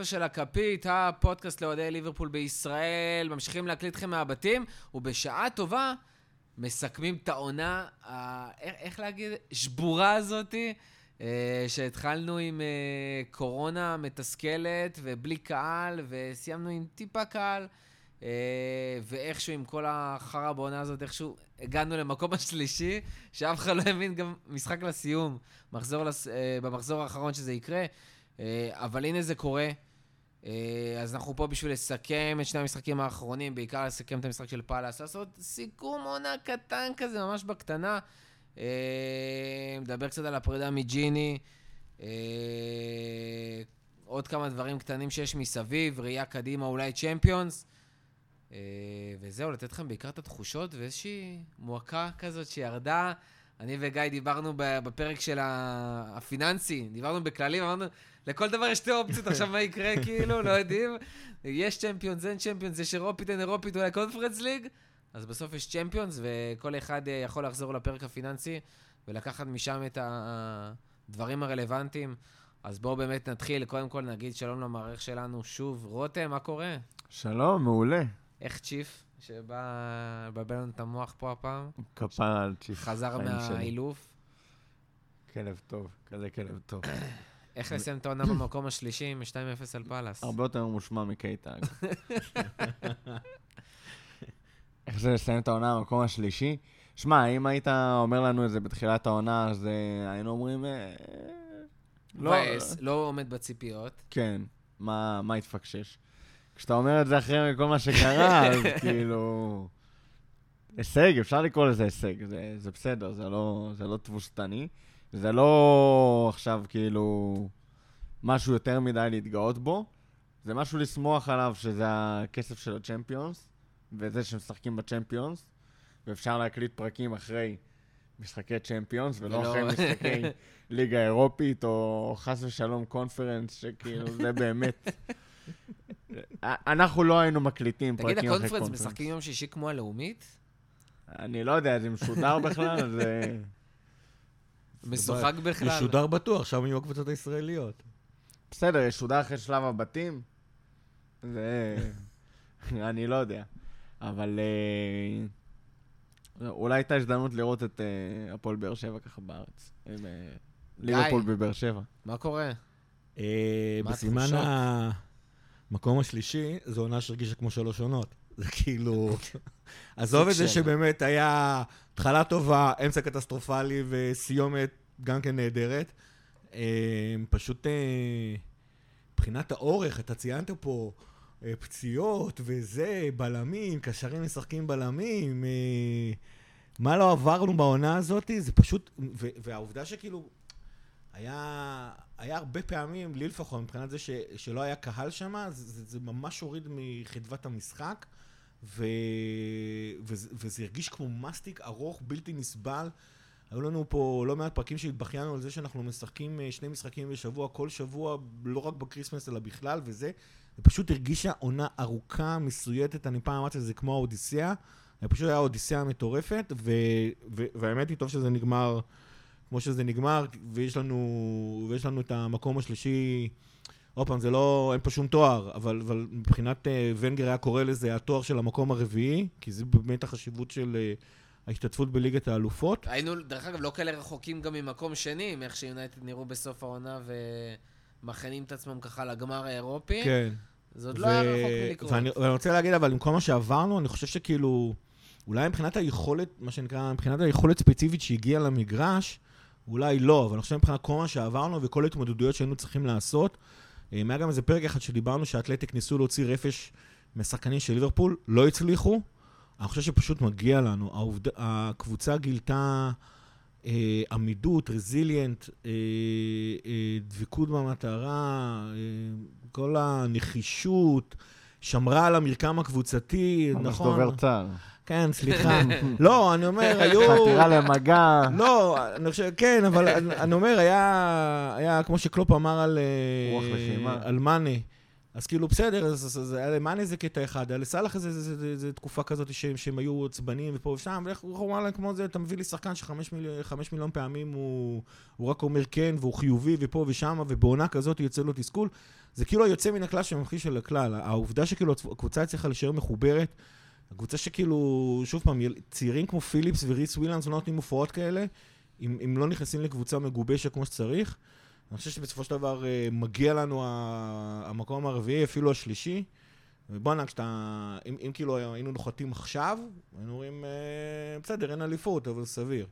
114 של הכפית, הפודקאסט לאוהדי ליברפול בישראל. ממשיכים להקליט אתכם מהבתים, ובשעה טובה מסכמים את העונה, ה... איך, להגיד? שבורה הזאתי, אה, שהתחלנו עם אה, קורונה מתסכלת ובלי קהל, וסיימנו עם טיפה קהל. אה, ואיכשהו עם כל החרא בעונה הזאת, איכשהו הגענו למקום השלישי, שאף אחד לא האמין גם משחק לסיום, מחזור לס... במחזור האחרון שזה יקרה. אבל הנה זה קורה. אז אנחנו פה בשביל לסכם את שני המשחקים האחרונים, בעיקר לסכם את המשחק של פאלאס, לעשות סיכום עונה קטן כזה, ממש בקטנה. מדבר קצת על הפרידה מג'יני. עוד כמה דברים קטנים שיש מסביב, ראייה קדימה, אולי צ'מפיונס. אה, וזהו, לתת לכם בעיקר את התחושות ואיזושהי מועקה כזאת שירדה. אני וגיא דיברנו בפרק של הפיננסי, דיברנו בכללים, אמרנו, לכל דבר יש שתי אופציות, עכשיו מה יקרה, כאילו, לא יודעים. יש צ'מפיונס, אין צ'מפיונס, יש אירופית, אין אירופית, אולי קונפרנס ליג, אז בסוף יש צ'מפיונס, וכל אחד אה, יכול לחזור לפרק הפיננסי ולקחת משם את הדברים הרלוונטיים. אז בואו באמת נתחיל, קודם כל נגיד שלום למערך שלנו שוב. רותם, מה קורה? שלום, מעולה. איך צ'יף, שבא לבלבל לנו את המוח פה הפעם? כפרה על צ'יף. חזר מהאילוף. כלב טוב, כזה כלב טוב. איך לסיים את העונה במקום השלישי עם 2-0 על פאלאס? הרבה יותר מושמע מקייטה. איך זה לסיים את העונה במקום השלישי? שמע, אם היית אומר לנו את זה בתחילת העונה, אז אה, היינו אומרים... אה, לא, לא עומד בציפיות. כן, מה התפקשש? כשאתה אומר את זה אחרי כל מה שקרה, אז כאילו... הישג, אפשר לקרוא לזה הישג, זה, זה בסדר, זה לא, זה לא תבוסתני. זה לא עכשיו כאילו משהו יותר מדי להתגאות בו, זה משהו לשמוח עליו שזה הכסף של הצ'מפיונס, וזה שמשחקים בצ'מפיונס, ואפשר להקליט פרקים אחרי משחקי צ'מפיונס, ולא. אחרי משחקי ליגה אירופית, או חס ושלום קונפרנס, שכאילו זה באמת אנחנו לא היינו מקליטים פרקים אחרי קונפרנס. תגיד, הקונפרנס משחקים יום שישי כמו הלאומית? אני לא יודע, זה משודר בכלל, זה... משוחק בכלל. משודר בטוח, שם יהיו הקבוצות הישראליות. בסדר, ישודר אחרי שלב הבתים? זה... אני לא יודע. אבל אה, אולי הייתה הזדמנות לראות את אה, הפועל באר שבע ככה בארץ. אה, ליברפול בבאר שבע. מה קורה? בסימן ה... המקום השלישי, זו עונה שהרגישה כמו שלוש עונות. זה כאילו... עזוב את זה שבאמת היה התחלה טובה, אמצע קטסטרופלי וסיומת גם כן נהדרת. אה, פשוט אה, מבחינת האורך, אתה ציינת פה אה, פציעות וזה, בלמים, קשרים משחקים בלמים. מה לא עברנו בעונה הזאת, זה פשוט... והעובדה שכאילו... היה, היה הרבה פעמים, לי לפחות, מבחינת זה ש, שלא היה קהל שם, זה, זה ממש הוריד מחדוות המשחק, ו, וזה, וזה הרגיש כמו מסטיק ארוך, בלתי נסבל. היו לנו פה לא מעט פרקים שהתבכיינו על זה שאנחנו משחקים אה, שני משחקים בשבוע, כל שבוע, לא רק ב Christmas אלא בכלל, וזה, זה פשוט הרגישה עונה ארוכה, מסויטת, אני פעם אמרתי שזה כמו האודיסאה, זה פשוט היה אודיסאה מטורפת, ו, ו, והאמת היא טוב שזה נגמר. כמו שזה נגמר, ויש לנו, ויש לנו את המקום השלישי, עוד פעם, זה לא, אין פה שום תואר, אבל, אבל מבחינת uh, ונגר היה קורא לזה התואר של המקום הרביעי, כי זה באמת החשיבות של uh, ההשתתפות בליגת האלופות. היינו, דרך אגב, לא כאלה רחוקים גם ממקום שני, מאיך שיונייטד נראו בסוף העונה ומכינים את עצמם ככה לגמר האירופי. כן. זה עוד ו... לא היה רחוק מלקרות. ואני, ואני רוצה להגיד, אבל עם כל מה שעברנו, אני חושב שכאילו, אולי מבחינת היכולת, מה שנקרא, מבחינת היכולת ספציפית שהגיעה למגרש, אולי לא, אבל אני חושב מבחינת כל מה שעברנו וכל ההתמודדויות שהיינו צריכים לעשות. אה, היה גם איזה פרק אחד שדיברנו שהאתלטיק ניסו להוציא רפש משחקנים של ליברפול, לא הצליחו. אני חושב שפשוט מגיע לנו. העובד... הקבוצה גילתה אה, עמידות, רזיליאנט, אה, אה, דבקות במטרה, אה, כל הנחישות, שמרה על המרקם הקבוצתי, נכון. ממש דובר צה"ל. כן, סליחה. לא, אני אומר, היו... חתירה למגע. לא, אני חושב, כן, אבל אני אומר, היה, היה כמו שקלופ אמר על... רוח לחימה. על מאנה. אז כאילו, בסדר, אז, אז, אז היה למאן איזה קטע אחד, היה לסאלח איזה תקופה כזאת שהם, שהם היו עצבניים ופה ושם, ואיך הוא אמר להם כמו זה, אתה מביא לי שחקן שחמש מיל, מיליון פעמים הוא, הוא רק אומר כן, והוא חיובי ופה ושם, ובעונה כזאת יוצא לו תסכול. זה כאילו היוצא מן הכלל שממחיש של הכלל. העובדה שכאילו הקבוצה הצליחה להישאר מחוברת, הקבוצה שכאילו, שוב פעם, צעירים כמו פיליפס וריס ווילאנס לא נותנים מופרעות כאלה, אם, אם לא נכנסים לקבוצה מגובשת כמו שצריך. אני חושב שבסופו של דבר אה, מגיע לנו המקום הרביעי, אפילו השלישי. ובואנה, כשאתה... אם, אם כאילו היינו נוחתים עכשיו, היינו אומרים, אה, בסדר, אין אליפות, אבל סביר.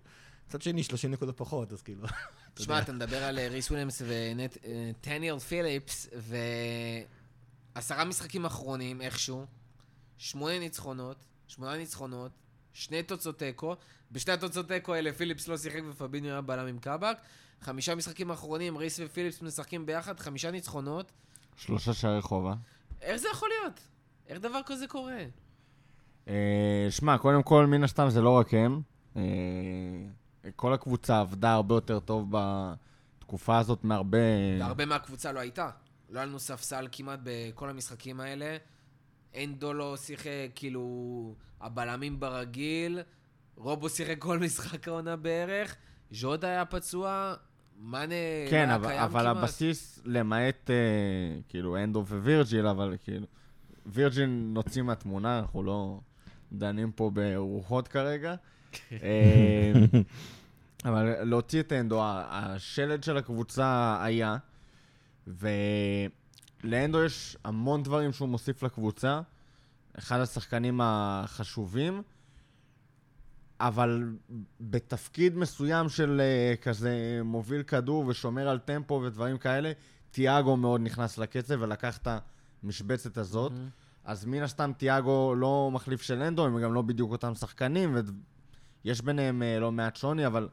מצד שני, 30 נקודות פחות, אז כאילו... תשמע, אתה מדבר על אה, ריס וויליאמס ונטניאל פיליפס, ועשרה משחקים אחרונים, איכשהו, שמונה ניצחונות, שמונה ניצחונות, שני תוצאות תיקו. בשתי התוצאות תיקו האלה פיליפס לא שיחק ופביניו היה בלם עם קאבק. חמישה משחקים אחרונים, ריס ופיליפס משחקים ביחד, חמישה ניצחונות. שלושה שערי חובה. איך זה יכול להיות? איך דבר כזה קורה? אה, שמע, קודם כל, מן הסתם זה לא רק הם. אה, כל הקבוצה עבדה הרבה יותר טוב בתקופה הזאת מהרבה... והרבה מהקבוצה לא הייתה. לא היה לנו ספסל כמעט בכל המשחקים האלה. אנדו לא שיחק, כאילו, הבלמים ברגיל. רובו שיחק כל משחק העונה בערך. ז'וד היה פצוע, מאנה כן, אבל, אבל כמעט. הבסיס, למעט, אה, כאילו, אנדו ווירג'יל, אבל כאילו, וירג'יל נוציא מהתמונה, אנחנו לא דנים פה ברוחות כרגע. אה, אבל להוציא את אנדו, השלד של הקבוצה היה, ולאנדו יש המון דברים שהוא מוסיף לקבוצה. אחד השחקנים החשובים. אבל בתפקיד מסוים של uh, כזה מוביל כדור ושומר על טמפו ודברים כאלה, תיאגו מאוד נכנס לקצב ולקח את המשבצת הזאת. Mm-hmm. אז מן הסתם תיאגו לא מחליף של אנדו, הם גם לא בדיוק אותם שחקנים, ויש ביניהם uh, לא מעט שוני, אבל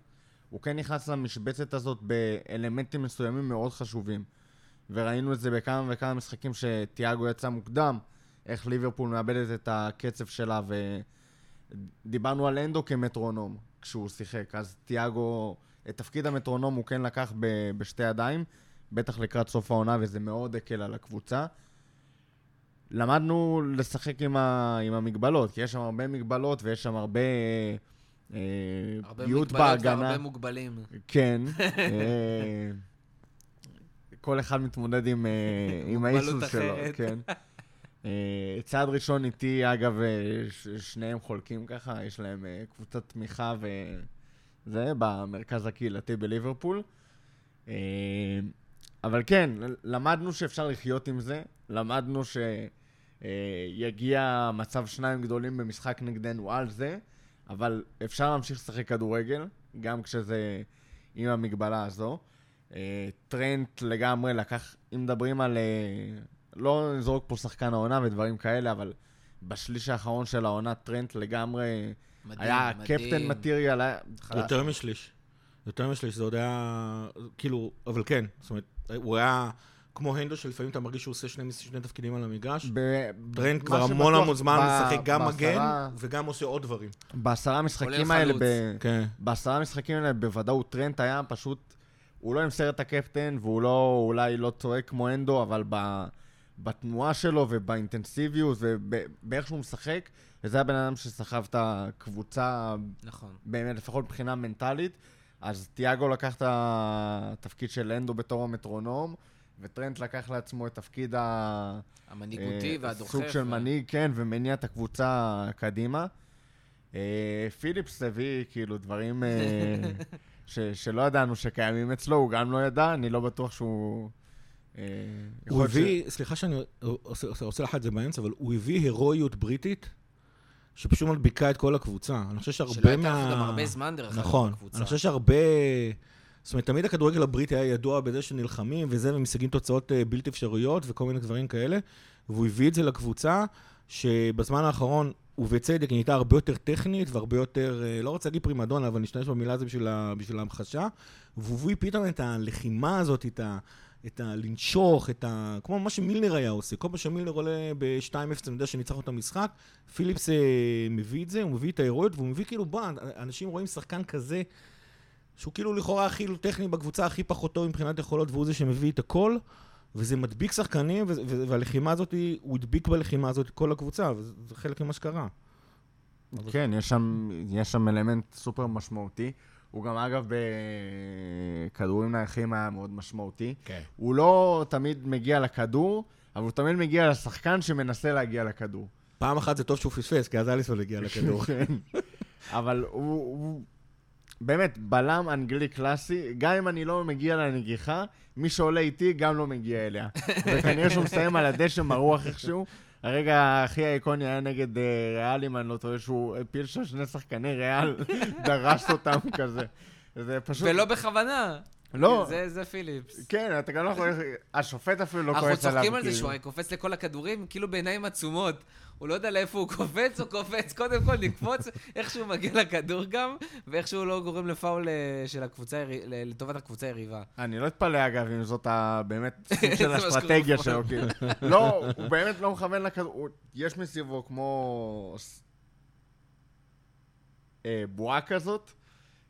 הוא כן נכנס למשבצת הזאת באלמנטים מסוימים מאוד חשובים. וראינו את זה בכמה וכמה משחקים שתיאגו יצא מוקדם, איך ליברפול מאבדת את הקצב שלה ו... דיברנו על אנדו כמטרונום כשהוא שיחק, אז תיאגו, את תפקיד המטרונום הוא כן לקח ב, בשתי ידיים, בטח לקראת סוף העונה, וזה מאוד הקל על הקבוצה. למדנו לשחק עם, ה, עם המגבלות, כי יש שם הרבה מגבלות ויש שם הרבה... אה, הרבה מגבלות בהגנה. והרבה מוגבלים. כן. כל אחד מתמודד עם, אה, עם האיסוס שלו, כן. אה, צעד ראשון איתי, אגב, אה, שניהם חולקים ככה, יש להם קבוצת תמיכה וזה, במרכז הקהילתי בליברפול. אבל כן, למדנו שאפשר לחיות עם זה, למדנו שיגיע מצב שניים גדולים במשחק נגדנו על זה, אבל אפשר להמשיך לשחק כדורגל, גם כשזה עם המגבלה הזו. טרנט לגמרי לקח, אם מדברים על לא נזרוק פה שחקן העונה ודברים כאלה, אבל בשליש האחרון של העונה טרנט לגמרי מדהים, היה מדהים. קפטן מטריאל. היה... יותר משליש. יותר משליש, זה עוד היה... כאילו, אבל כן, זאת אומרת, הוא היה... כמו הנדו, שלפעמים אתה מרגיש שהוא עושה שני, שני תפקידים על המגרש. ב... טרנט כבר המון המון זמן משחק גם בעשרה... מגן וגם עושה עוד דברים. בעשרה משחקים האלה, ב... כן. בעשרה משחקים האלה בוודאות טרנט היה פשוט, הוא לא ימסר את הקפטן, והוא לא, אולי לא צועק כמו הנדו, אבל ב... בתנועה שלו ובאינטנסיביות ובאיך שהוא משחק, וזה הבן אדם שסחב את הקבוצה, נכון. באמת, לפחות מבחינה מנטלית. אז תיאגו לקח את התפקיד של אנדו בתור המטרונום, וטרנט לקח לעצמו את תפקיד ה... המנהיגותי אה, והדוחף. סוג של ו... מנהיג, כן, ומניע את הקבוצה קדימה. אה, פיליפס הביא כאילו דברים אה, ש, שלא ידענו שקיימים אצלו, הוא גם לא ידע, אני לא בטוח שהוא... אה, הוא הביא, סליחה שאני עושה לך את זה באמצע, אבל הוא הביא הירואיות בריטית. שפשוט מדביקה את כל הקבוצה. אני חושב שהרבה מה... שלא הייתה גם הרבה זמן דרך אגב נכון. בקבוצה. אני חושב שהרבה... זאת אומרת, תמיד הכדורגל הבריטי היה ידוע בזה שנלחמים וזה, ומשיגים תוצאות אה, בלתי אפשריות וכל מיני דברים כאלה. והוא הביא את זה לקבוצה, שבזמן האחרון, ובצדק, היא נהייתה הרבה יותר טכנית והרבה יותר, אה, לא רוצה להגיד פרימדונה, אבל נשתמש במילה הזו בשביל, בשביל ההמחשה. והוא פתאום את הלחימה הזאת, את ה... את ה... לנשוך, את ה... כמו מה שמילנר היה עושה. כל פעם שמילנר עולה ב-2-0, אני יודע שניצח את המשחק, פיליפס אה, מביא את זה, הוא מביא את ההירואיות, והוא מביא כאילו, בוא, אנשים רואים שחקן כזה, שהוא כאילו לכאורה הכי טכני בקבוצה, הכי פחות טוב מבחינת יכולות, והוא זה שמביא את הכל. וזה מדביק שחקנים, והלחימה הזאת, הוא הדביק בלחימה הזאת כל הקבוצה, וזה חלק ממה שקרה. כן, יש שם, יש שם אלמנט סופר משמעותי. הוא גם, אגב, בכדורים נייחים היה מאוד משמעותי. כן. הוא לא תמיד מגיע לכדור, אבל הוא תמיד מגיע לשחקן שמנסה להגיע לכדור. פעם אחת זה טוב שהוא פספס, כי אז אליסון הגיע לכדור. כן. אבל הוא, הוא באמת בלם אנגלי קלאסי, גם אם אני לא מגיע לנגיחה, מי שעולה איתי גם לא מגיע אליה. וכנראה שהוא מסיים על הדשא מרוח איכשהו. הרגע הכי איקוני היה נגד uh, ריאל, אם אני לא טועה, שהוא הפיל שם שני שחקני ריאל, דרס אותם כזה. זה פשוט... ולא בכוונה. לא. זה, זה פיליפס. כן, אתה גם לא יכול... השופט אפילו לא כועס עליו. אנחנו צוחקים על זה שהוא קופץ לכל הכדורים, כאילו בעיניים עצומות. הוא לא יודע לאיפה הוא קופץ, הוא קופץ, קודם כל נקפוץ, איך שהוא מגיע לכדור גם, ואיך שהוא לא גורם לפאול אה, של הקבוצה, לטובת הקבוצה היריבה. אני לא אתפלא, אגב, אם זאת באמת סוג של אסטרטגיה שלו, כאילו. לא, הוא באמת לא מכוון לכדור, יש מסביבו כמו אה, בועה כזאת,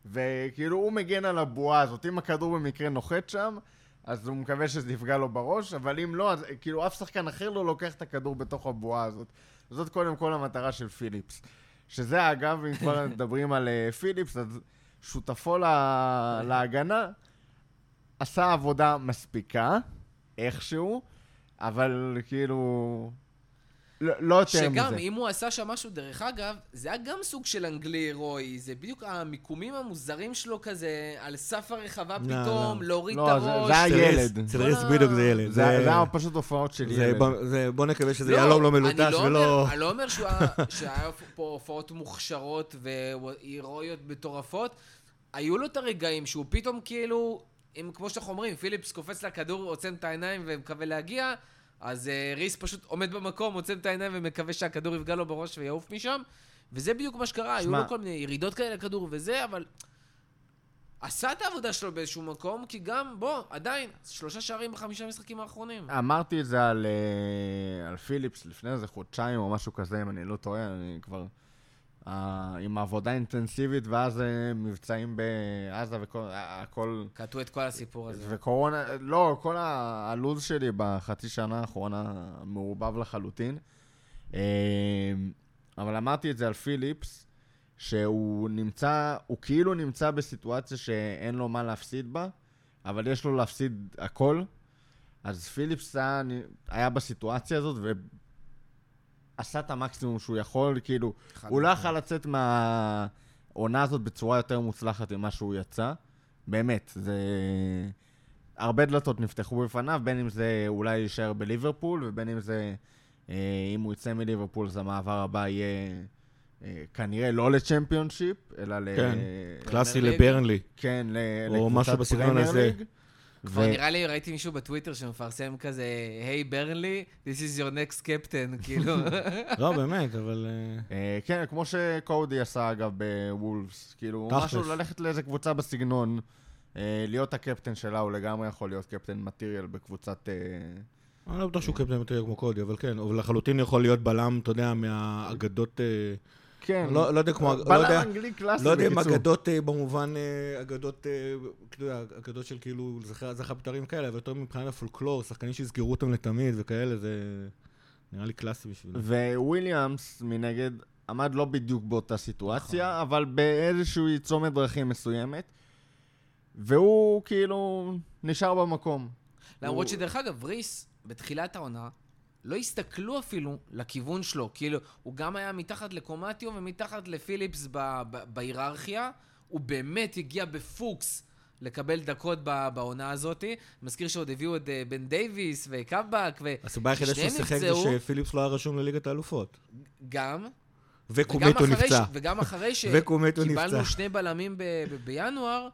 וכאילו הוא מגן על הבועה הזאת. אם הכדור במקרה נוחת שם, אז הוא מקווה שזה יפגע לו בראש, אבל אם לא, אז כאילו אף שחקן אחר לא לוקח את הכדור בתוך הבועה הזאת. זאת קודם כל המטרה של פיליפס. שזה אגב, אם כבר מדברים על uh, פיליפס, אז שותפו לה, להגנה עשה עבודה מספיקה, איכשהו, אבל כאילו... לא, לא יותר מזה. שגם, אם הוא עשה שם משהו, דרך אגב, זה היה גם סוג של אנגלי הירואי. זה בדיוק המיקומים המוזרים שלו כזה, על סף הרחבה לא, פתאום, לא. להוריד לא, את הראש. זה, זה היה ילד. אצל ריס בדיוק זה ילד. זה היה פשוט הופעות של ילד. זה, בוא נקווה שזה לא, יהלום לא מלוטש לא ולא... אני לא אומר שהיה פה הופעות מוכשרות והירואיות מטורפות. היו לו את הרגעים שהוא פתאום כאילו, אם כמו שאנחנו אומרים, פיליפס קופץ לכדור, עוצם את העיניים ומקווה להגיע. אז uh, ריס פשוט עומד במקום, עוצם את העיניים ומקווה שהכדור יפגע לו בראש ויעוף משם. וזה בדיוק מה שקרה, שמה... היו לו כל מיני ירידות כאלה לכדור וזה, אבל... עשה את העבודה שלו באיזשהו מקום, כי גם, בוא, עדיין, שלושה שערים בחמישה משחקים האחרונים. אמרתי את זה על, uh, על פיליפס לפני איזה חודשיים או משהו כזה, אם אני לא טועה, אני כבר... עם עבודה אינטנסיבית, ואז uh, מבצעים בעזה וכל... הכל... קטעו את כל הסיפור הזה. וקורונה, לא, כל הלו"ז שלי בחצי שנה האחרונה מעורבב לחלוטין. Uh, אבל אמרתי את זה על פיליפס, שהוא נמצא, הוא כאילו נמצא בסיטואציה שאין לו מה להפסיד בה, אבל יש לו להפסיד הכל. אז פיליפס היה, היה בסיטואציה הזאת, עשה את המקסימום שהוא יכול, כאילו, הוא לא יכול לצאת מהעונה הזאת בצורה יותר מוצלחת ממה שהוא יצא. באמת, זה... הרבה דלתות נפתחו בפניו, בין אם זה אולי יישאר בליברפול, ובין אם זה, אה, אם הוא יצא מליברפול, אז המעבר הבא יהיה אה, כנראה לא לצ'מפיונשיפ, אלא ל... כן, קלאסי לברנלי. כן, לקבוצת פרמייר ליג. כבר נראה לי, ראיתי מישהו בטוויטר שמפרסם כזה, היי ברנלי, this is your next captain, כאילו. לא, באמת, אבל... אה, אה, כן, כמו שקודי עשה, אגב, בוולפס. כאילו, משהו ללכת לאיזה קבוצה בסגנון, אה, להיות הקפטן שלה, הוא לגמרי יכול להיות קפטן מטריאל בקבוצת... אני לא בטוח שהוא קפטן מטריאל כמו קודי, אבל כן, אבל לחלוטין יכול להיות בלם, אתה יודע, מהאגדות... כן. לא, לא יודע כמו... בלם לא יודע, אנגלי קלאסי, לא יודע אם אגדות אה, במובן, אה, אגדות, אה, אגדות של כאילו זכר, זכר פתרים כאלה, אבל יותר מבחינת הפולקלור, שחקנים שיסגרו אותם לתמיד וכאלה, זה נראה לי קלאסי בשבילו. וויליאמס, מנגד, עמד לא בדיוק באותה סיטואציה, נכון. אבל באיזושהי צומת דרכים מסוימת, והוא כאילו נשאר במקום. למרות הוא... שדרך אגב, ריס, בתחילת העונה, לא הסתכלו אפילו לכיוון שלו. כאילו, הוא גם היה מתחת לקומטיו ומתחת לפיליפס בהיררכיה. הוא באמת הגיע בפוקס לקבל דקות בעונה הזאת. מזכיר שעוד הביאו את אה, בן דייוויס וקאבק, ו... הסיבה היחידה שהוא שיחק זה שפיליפס לא היה רשום לליגת האלופות. גם. וקומטו נפצע. וגם אחרי שקיבלנו שני בלמים בינואר,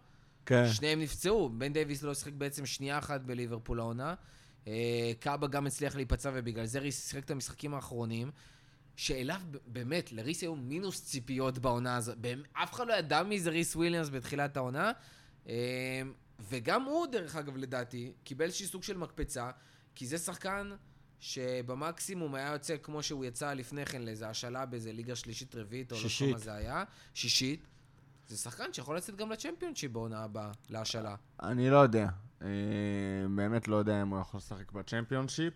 כן. שניהם נפצעו. בן דייוויס לא שיחק בעצם שנייה אחת בליברפול העונה. אה, קאבאק גם הצליח להיפצע, ובגלל זה ריס שיחק את המשחקים האחרונים. שאליו, באמת, לריס היו מינוס ציפיות בעונה הזאת. אף אחד לא ידע מי זה ריס וויליאמס בתחילת העונה. אה, וגם הוא, דרך אגב, לדעתי, קיבל איזשהי סוג של מקפצה, כי זה שחקן שבמקסימום היה יוצא כמו שהוא יצא לפני כן לאיזה השאלה באיזה ליגה שלישית רביעית, או לא זוכר מה זה היה. שישית. זה שחקן שיכול לצאת גם לצ'מפיונשיפ בעונה הבאה, להשאלה. אני לא יודע. אה, באמת לא יודע אם הוא יכול לשחק בצ'מפיונשיפ.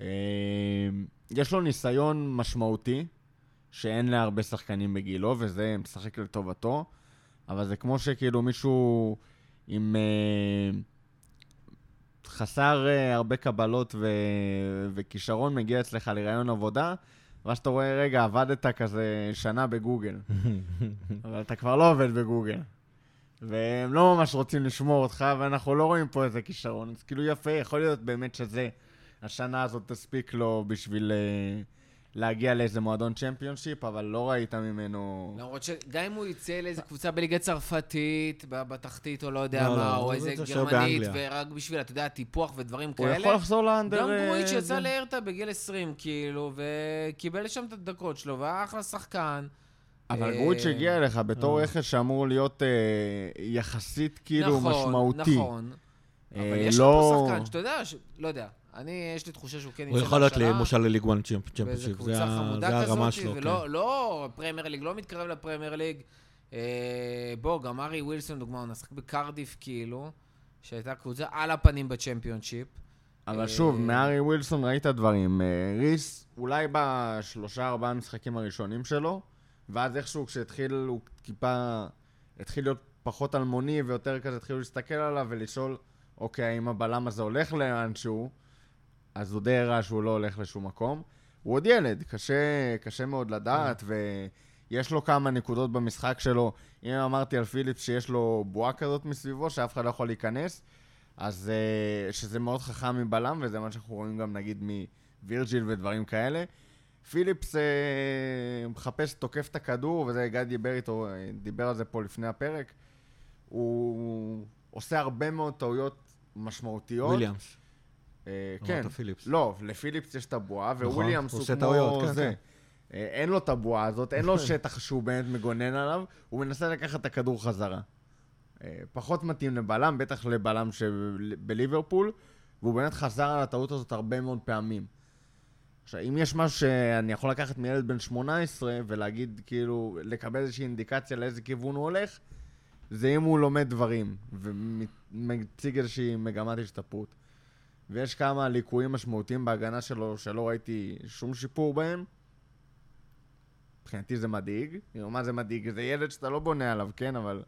אה, יש לו ניסיון משמעותי, שאין להרבה שחקנים בגילו, וזה משחק לטובתו, אבל זה כמו שכאילו מישהו עם אה, חסר אה, הרבה קבלות ו- וכישרון מגיע אצלך לראיון עבודה, ואז אתה רואה, רגע, עבדת כזה שנה בגוגל, אבל אתה כבר לא עובד בגוגל. והם לא ממש רוצים לשמור אותך, ואנחנו לא רואים פה איזה כישרון. אז כאילו יפה, יכול להיות באמת שזה, השנה הזאת תספיק לו בשביל uh, להגיע לאיזה מועדון צ'מפיונשיפ, אבל לא ראית ממנו... למרות שגם אם הוא יצא לאיזה קבוצה בליגה צרפתית, בתחתית או לא יודע לא, מה, לא, או הוא איזה גרמנית. ורק בשביל, אתה יודע, טיפוח ודברים הוא כאלה. יכול לחזור לאנדר... גם גרויץ' אה, יצא זה. להרטה בגיל 20, כאילו, וקיבל שם את הדקות שלו, והיה אחלה שחקן. אבל אה, גרויץ' הגיע אליך בתור אה. רכש שאמור להיות אה, יחסית כאילו נכון, משמעותי. נכון, אבל אה, יש לא- לו פה שחקן שאתה יודע, לא יודע, אני, יש לי תחושה שהוא כן יצא הוא יכול להיות למשל לליג 1 באיזה צ'מפיונשיפ, זה הרמה שלו, כן. ולא, לא, פרמייר ליג לא מתקרב לפרמייר ליג. בוא, גם הארי ווילסון, דוגמה, הוא נשחק בקרדיף, כאילו, שהייתה קבוצה על הפנים בצ'מפיונשיפ. אבל שוב, מהארי ווילסון ראית דברים. ריס, אולי בשלושה, ארבעה המשחקים הראשונים שלו, ואז איכשהו כשהתחיל, הוא טיפה... התחיל להיות פחות אלמוני ויותר כזה, התחילו להסתכל עליו ולשאול, אוקיי, האם הבלם הזה הולך לאנשהו? אז הוא די הראה שהוא לא הולך לשום מקום. הוא עוד ילד, קשה, קשה מאוד לדעת, ויש לו כמה נקודות במשחק שלו. אם אמרתי על פיליפס שיש לו בועה כזאת מסביבו, שאף אחד לא יכול להיכנס, אז אה, שזה מאוד חכם מבלם, וזה מה שאנחנו רואים גם נגיד מווירג'יל ודברים כאלה. פיליפס אה, מחפש, תוקף את הכדור, וזה גיא דיבר איתו, אה, דיבר על זה פה לפני הפרק. הוא עושה הרבה מאוד טעויות משמעותיות. וויליאמס. אה, כן. פיליפס. לא, לפיליפס יש את הבועה, נכון, וויליאמס הוא כמו טעויות, כן, זה. כן. אה, אין לו את הבועה הזאת, אין לו שטח שהוא באמת מגונן עליו, הוא מנסה לקחת את הכדור חזרה. אה, פחות מתאים לבלם, בטח לבלם שבליברפול, והוא באמת חזר על הטעות הזאת הרבה מאוד פעמים. עכשיו, אם יש משהו שאני יכול לקחת מילד בן 18 ולהגיד, כאילו, לקבל איזושהי אינדיקציה לאיזה כיוון הוא הולך, זה אם הוא לומד דברים ומציג איזושהי מגמת השתפרות. ויש כמה ליקויים משמעותיים בהגנה שלו שלא ראיתי שום שיפור בהם. מבחינתי זה מדאיג. כאילו, מה זה מדאיג? זה ילד שאתה לא בונה עליו, כן? אבל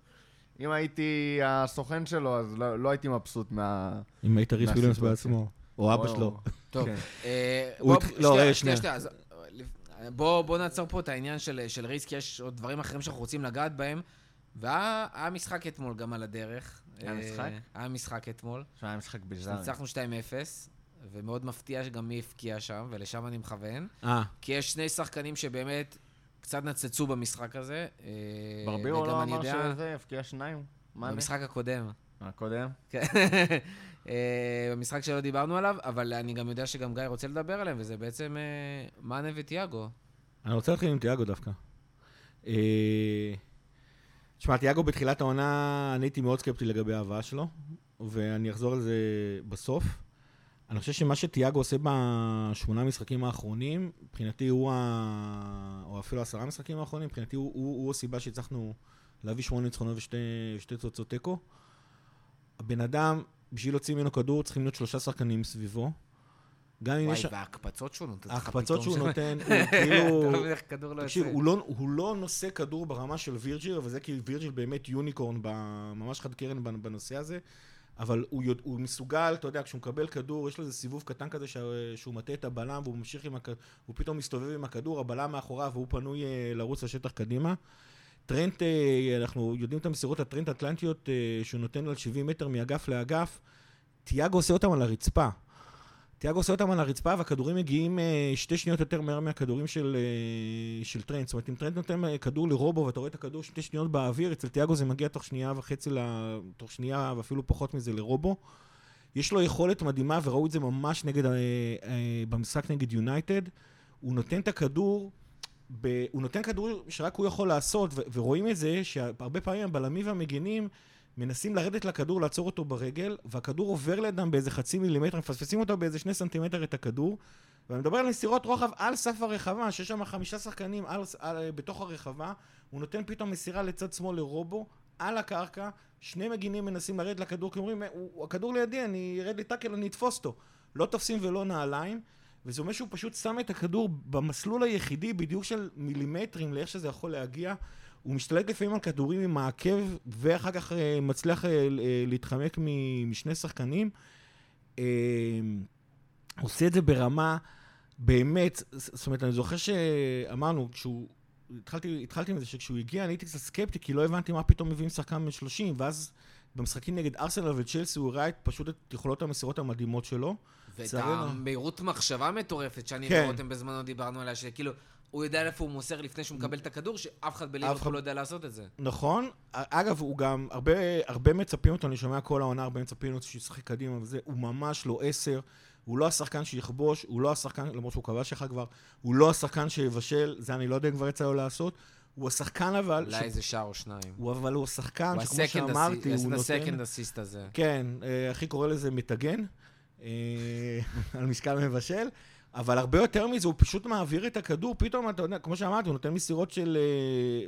אם הייתי הסוכן שלו, אז לא, לא הייתי מבסוט מה... אם היית ריס וויליאמס. בעצמו, או אבא שלו. טוב, כן. אה, לא, שנייה, רגע, שנייה, שנייה. שנייה. אז, בוא, בוא נעצור פה את העניין של, של ריס, כי יש עוד דברים אחרים שאנחנו רוצים לגעת בהם. והיה היה משחק אתמול גם על הדרך. היה אה, משחק? היה משחק אתמול. היה משחק ביזארי. ניצחנו 2-0, ומאוד מפתיע שגם מי הבקיע שם, ולשם אני מכוון. אה, כי יש שני שחקנים שבאמת קצת נצצו במשחק הזה. אה, ברבירו לא אני אמר יודע- שזה הבקיע שניים? במשחק הקודם. הקודם? כן. אה, במשחק שלא דיברנו עליו, אבל אני גם יודע שגם גיא רוצה לדבר עליהם, וזה בעצם אה, מאנה וטיאגו. אני רוצה להתחיל עם תיאגו דווקא. אה, תשמע, תיאגו בתחילת העונה, אני הייתי מאוד סקפטי לגבי ההבאה שלו, ואני אחזור על זה בסוף. אני חושב שמה שתיאגו עושה בשמונה משחקים האחרונים, מבחינתי הוא ה... או אפילו עשרה משחקים האחרונים, מבחינתי הוא, הוא, הוא הסיבה שהצלחנו להביא שמונה ניצחונות ושתי שתי תוצאות תיקו. הבן אדם, בשביל להוציא ממנו כדור, צריכים להיות שלושה שחקנים סביבו. גם אם וואי, יש... וההקפצות שהוא נותן לך ההקפצות שהוא. נותן, הוא כאילו... לא לא תקשיב. הוא לא, הוא לא נושא כדור ברמה של וירג'יל, וזה כי וירג'יל באמת יוניקורן, ממש חד קרן בנ- בנושא הזה, אבל הוא, מסוגל, אתה יודע, כשהוא מקבל כדור, יש לו איזה סיבוב קטן כזה שהוא מטה את הבלם, והוא ממשיך עם הכדור, הוא פתאום מסתובב עם הכדור, הבלם מאחוריו, והוא פנוי אה, לרוץ לשטח קדימה. טרנט, אה, אנחנו יודעים את המסירות הטרנס אטלנטיות אה, שהוא נותן על 70 מטר מאגף לאגף, תיאגו עושה אותם על הרצפה. תיאגו עושה אותם על הרצפה, והכדורים מגיעים אה, שתי שניות יותר מהר מהכדורים של, של טרנט. זאת אומרת, אם טרנט נותן כדור לרובו ואתה רואה את הכדור שתי שניות באוויר, אצל תיאגו זה מגיע תוך שנייה וחצי. תוך שנייה ואפילו פחות מזה לרובו. יש לו יכולת מדהימה, וראו את זה ממש נגד, במשחק נגד יונייטד. הוא נותן את הכדור, ב... הוא נותן כדור שרק הוא יכול לעשות, ו... ורואים את זה שהרבה פעמים הבלמים והמגינים מנסים לרדת לכדור, לעצור אותו ברגל, והכדור עובר לידם באיזה חצי מילימטר, מפספסים אותו באיזה שני סנטימטר את הכדור. ואני מדבר על מסירות רוחב על סף הרחבה, שיש שם חמישה שחקנים על, על, בתוך הרחבה, הוא נותן פתאום מסירה לצד שמאל לרובו, על הקרקע, שני מגינים מנסים לרדת לכדור, כי אומרים, הוא, הכדור לידי, אני ארד לטאקל, אני אתפוס אותו. לא תופסים ולא נעליים, וזה אומר שהוא פשוט שם את הכדור במסלול היחידי, בדיוק של מילימטרים לאיך שזה יכול להגיע. הוא משתלט לפעמים על כדורים עם העקב, ואחר כך אה, מצליח אה, להתחמק משני שחקנים. אה, עושה את זה ברמה באמת, זאת אומרת, אני זוכר שאמרנו, כשהוא... התחלתי, התחלתי עם זה שכשהוא הגיע אני הייתי קצת סקפטי, כי לא הבנתי מה פתאום מביאים שחקן בן 30, ואז במשחקים נגד ארסנל וצ'לסי הוא הראה פשוט את יכולות המסירות המדהימות שלו. ואת המהירות מחשבה מטורפת שאני כן. ורותם בזמנו דיברנו עליה, שכאילו, הוא יודע איפה הוא מוסר לפני שהוא מקבל את הכדור, שאף אחד בליברפול לא יודע לעשות את זה. נכון. אגב, הוא גם, הרבה, הרבה מצפים אותו, אני שומע כל העונה, הרבה מצפים אותו שישחק קדימה וזה, הוא ממש לא עשר. הוא לא השחקן שיכבוש, הוא לא השחקן, למרות שהוא כבש אחד כבר, הוא לא השחקן שיבשל, זה אני לא יודע אם כבר יצא לו לעשות. הוא השחקן אבל... אולי איזה שער או שניים. הוא אבל הוא השחקן שכמו שאמרתי, הוא נותן... הסקנד אסיסט הזה. כן, אה, אחי קורא לזה מטגן, אה, על משקל מבשל. אבל הרבה יותר מזה, הוא פשוט מעביר את הכדור, פתאום, אתה יודע, כמו שאמרתי, הוא נותן מסירות של...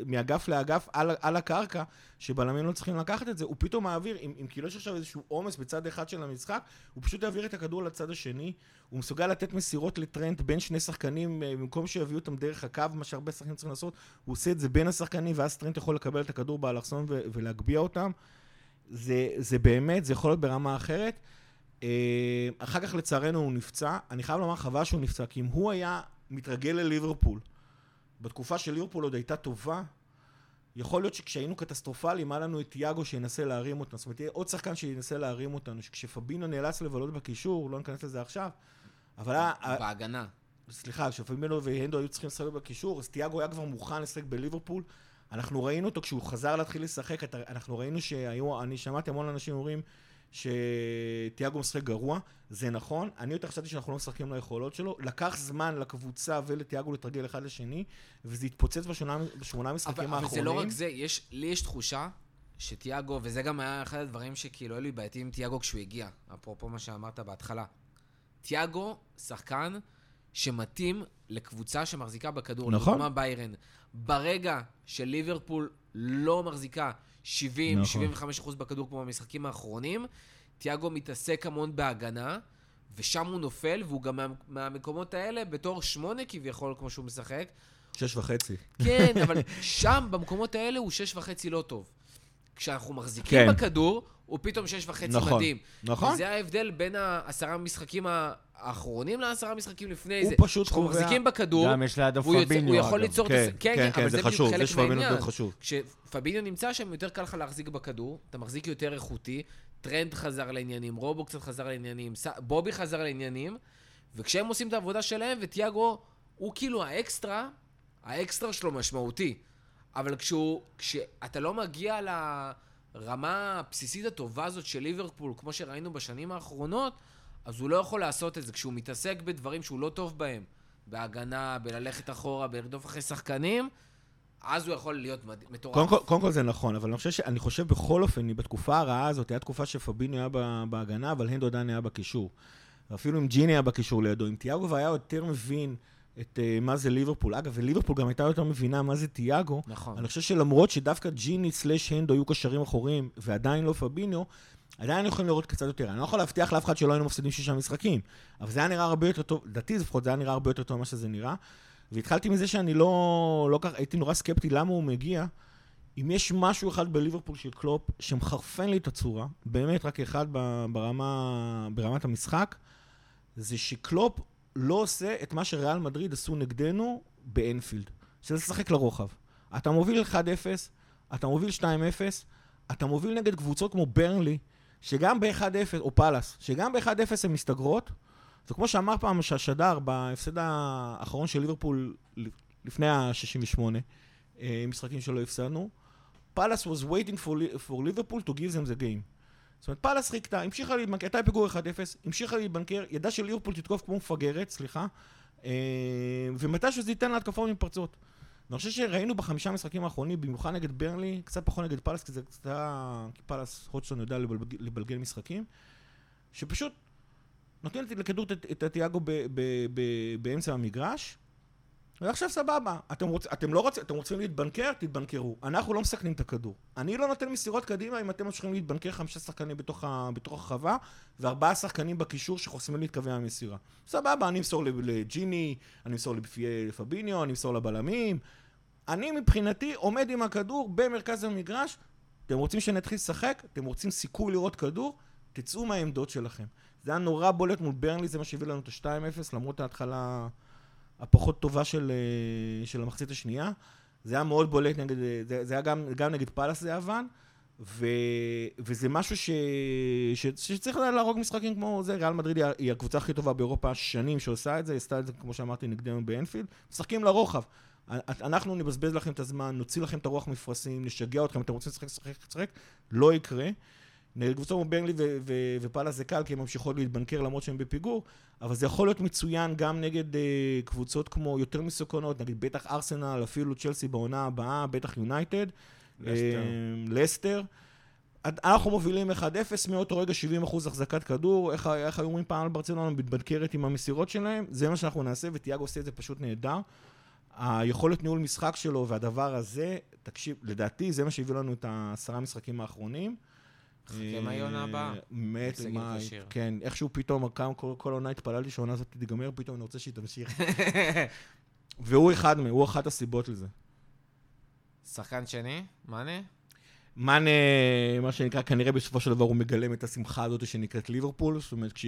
uh, מאגף לאגף על, על הקרקע, שבלמים לא צריכים לקחת את זה, הוא פתאום מעביר, אם, אם כאילו יש עכשיו איזשהו עומס בצד אחד של המשחק, הוא פשוט יעביר את הכדור לצד השני, הוא מסוגל לתת מסירות לטרנד בין שני שחקנים, uh, במקום שיביאו אותם דרך הקו, מה שהרבה שחקנים צריכים לעשות, הוא עושה את זה בין השחקנים, ואז טרנט יכול לקבל את הכדור באלכסון ולהגביה אותם. זה, זה באמת, זה יכול להיות ברמה אחרת. אה, אחר כך לצערנו הוא נפצע, אני חייב לומר חבל שהוא נפצע, כי אם הוא היה מתרגל לליברפול, בתקופה של ליברפול עוד הייתה טובה, יכול להיות שכשהיינו קטסטרופליים, היה לנו את תיאגו שינסה להרים אותנו, זאת אומרת, יהיה עוד שחקן שינסה להרים אותנו, שכשפבינו נאלץ לבלות בקישור, לא ניכנס לזה עכשיו, אבל היה... בהגנה. סליחה, כשפבינו והנדו היו צריכים לשחק בקישור, אז תיאגו היה כבר מוכן לשחק בליברפול. אנחנו ראינו אותו כשהוא חזר להתחיל לשחק, אנחנו ראינו שהיו, אני שמעתי המון אנשים אומרים שתיאגו משחק גרוע, זה נכון, אני יותר חשבתי שאנחנו לא משחקים ליכולות שלו, לקח זמן לקבוצה ולתיאגו לתרגל אחד לשני, וזה התפוצץ בשמונה, בשמונה משחקים אבל, האחרונים. אבל זה לא רק זה, יש, לי יש תחושה שתיאגו, וזה גם היה אחד הדברים שכאילו היו לי בעייתים עם תיאגו כשהוא הגיע, אפרופו מה שאמרת בהתחלה. תיאגו, שחקן שמתאים לקבוצה שמחזיקה בכדור, נכון. לדוגמה ביירן. ברגע שליברפול לא מחזיקה 70, נכון. 75 אחוז בכדור כמו במשחקים האחרונים. תיאגו מתעסק המון בהגנה, ושם הוא נופל, והוא גם מה, מהמקומות האלה, בתור שמונה כביכול, כמו שהוא משחק. שש וחצי. כן, אבל שם, במקומות האלה, הוא שש וחצי לא טוב. כשאנחנו מחזיקים כן. בכדור, הוא פתאום שש וחצי נכון, מדהים. נכון. וזה ההבדל בין העשרה משחקים האחרונים לעשרה משחקים לפני הוא זה. הוא פשוט קובע... כשאנחנו מחזיקים בכדור, גם יש לידו פביניו. הוא יכול ליצור... כן, את... כן, כן, כן, זה, זה חשוב, זה שפביניו חשוב. כשפביניו נמצא שם, יותר קל לך להחזיק בכדור, אתה מחזיק יותר איכותי, טרנט חזר לעניינים, רובו קצת חזר לעניינים, בובי חזר לעניינים, וכשהם עושים את העבודה שלהם, וטיאגו הוא כאילו האקסטרה, האקסטרה שלו משמעותי. אבל כשהוא, כשאתה לא מגיע לרמה הבסיסית הטובה הזאת של ליברפול, כמו שראינו בשנים האחרונות, אז הוא לא יכול לעשות את זה. כשהוא מתעסק בדברים שהוא לא טוב בהם, בהגנה, בללכת אחורה, בלרדוף אחרי שחקנים, אז הוא יכול להיות מטורף. קודם כל, קודם כל זה נכון, אבל אני חושב, אני חושב בכל אופן, בתקופה הרעה הזאת, הייתה תקופה שפבינו היה בהגנה, אבל הנדו עדיין היה בקישור. אפילו אם ג'יני היה בקישור לידו, אם תיאגו היה יותר מבין את uh, מה זה ליברפול. אגב, וליברפול גם הייתה יותר מבינה מה זה תיאגו. נכון. אני חושב שלמרות שדווקא ג'יני סלאש הנדו היו קשרים אחוריים, ועדיין לא פביניו, עדיין יכולים לראות קצת יותר. אני לא יכול להבטיח לאף אחד שלא היינו מפסידים שישה משחקים, אבל זה היה נראה הרבה יותר טוב, לדעתי לפחות זה היה נראה הרבה יותר טוב ממה שזה נראה. והתחלתי מזה שאני לא, לא כך, הייתי נורא סקפטי למה הוא מגיע. אם יש משהו אחד בליברפול של קלופ שמחרפן לי את הצורה, באמת רק אחד ברמה, ברמת המשחק, זה שקלופ לא עושה את מה שריאל מדריד עשו נגדנו באנפילד, שזה לשחק לרוחב. אתה מוביל 1-0, אתה מוביל 2-0, אתה מוביל נגד קבוצות כמו ברנלי, שגם ב-1-0, או פאלאס, שגם ב-1-0 הן מסתגרות, וכמו שאמר פעם שהשדר בהפסד האחרון של ליברפול לפני ה-68, אה, משחקים שלא הפסדנו, פאלאס was waiting for, for Liverpool to give them the game. זאת אומרת, פאלאס חיכתה, המשיכה להתבנקר, הייתה בפיגור 1-0, המשיכה להתבנקר, ידעה שליברפול תתקוף כמו מפגרת, סליחה, אה, ומתישהו זה ייתן לה התקפות מתפרצות. אני חושב שראינו בחמישה המשחקים האחרונים, במיוחד נגד ברנלי, קצת פחות נגד פאלאס, כי זה קצת. כי פאלאס, הודג'סון יודע לבלגל, לבלגל משחקים, שפשוט נותנת לכדור את, הטיאגו באמצע המגרש, ועכשיו סבבה, אתם, רוצ, אתם לא רוצים, אתם רוצים להתבנקר? תתבנקרו. אנחנו לא מסכנים את הכדור. אני לא נותן מסירות קדימה אם אתם ממשיכים להתבנקר חמישה שחקנים בתוך, ה, בתוך הרחבה, וארבעה שחקנים בקישור שחוסמים לי את קווי המסירה. סבבה, אני אמסור לג'יני, אני אמסור לפביניו, אני אמסור לבלמים. אני מבחינתי עומד עם הכדור במרכז המגרש, אתם רוצים שנתחיל לשחק? אתם רוצים סיכוי לראות כדור? תצאו מהעמדות שלכם. זה היה נורא בולט מול ברנלי, זה מה שהביא לנו את ה-2-0, למרות ההתחלה הפחות טובה של, אה, של המחצית השנייה. זה היה מאוד בולט נגד, זה, זה היה גם, גם נגד פאלאס זה יוון, ו, וזה משהו ש, ש, שצריך להרוג משחקים כמו זה, ריאל מדריד היא, היא הקבוצה הכי טובה באירופה שנים שעושה את זה, היא עשתה את זה, כמו שאמרתי, נגדנו באנפילד, משחקים לרוחב. אנחנו נבזבז לכם את הזמן, נוציא לכם את הרוח מפרשים, נשגע אתכם, אתם רוצים לשחק, לשחק, לשחק, לא יקרה. קבוצות כמו ברנלי ופאלה זה קל, כי הן ממשיכות להתבנקר למרות שהן בפיגור, אבל זה יכול להיות מצוין גם נגד uh, קבוצות כמו יותר מסוכנות, נגיד בטח ארסנל, אפילו צ'לסי בעונה הבאה, בטח יונייטד, לסטר. Uh, אנחנו מובילים 1-0 מאותו רגע 70% החזקת כדור, איך, איך היו אומרים פעם על ברצלונה מתבנקרת עם המסירות שלהם, זה מה שאנחנו נעשה, וטיאגו עושה את זה פשוט נהדר. היכולת ניהול משחק שלו והדבר הזה, תקשיב, לדעתי זה מה שהביא לנו את העשרה משחקים האחרונים. חכה מהעונה הבאה. מת, מה, כן, איכשהו פתאום, כל העונה התפללתי שהעונה הזאת תיגמר, פתאום אני רוצה שהיא תמשיך. והוא אחד מהם, הוא אחת הסיבות לזה. שחקן שני? מאנה? מאנה, מה שנקרא, כנראה בסופו של דבר הוא מגלם את השמחה הזאת שנקראת ליברפול. זאת אומרת, כש...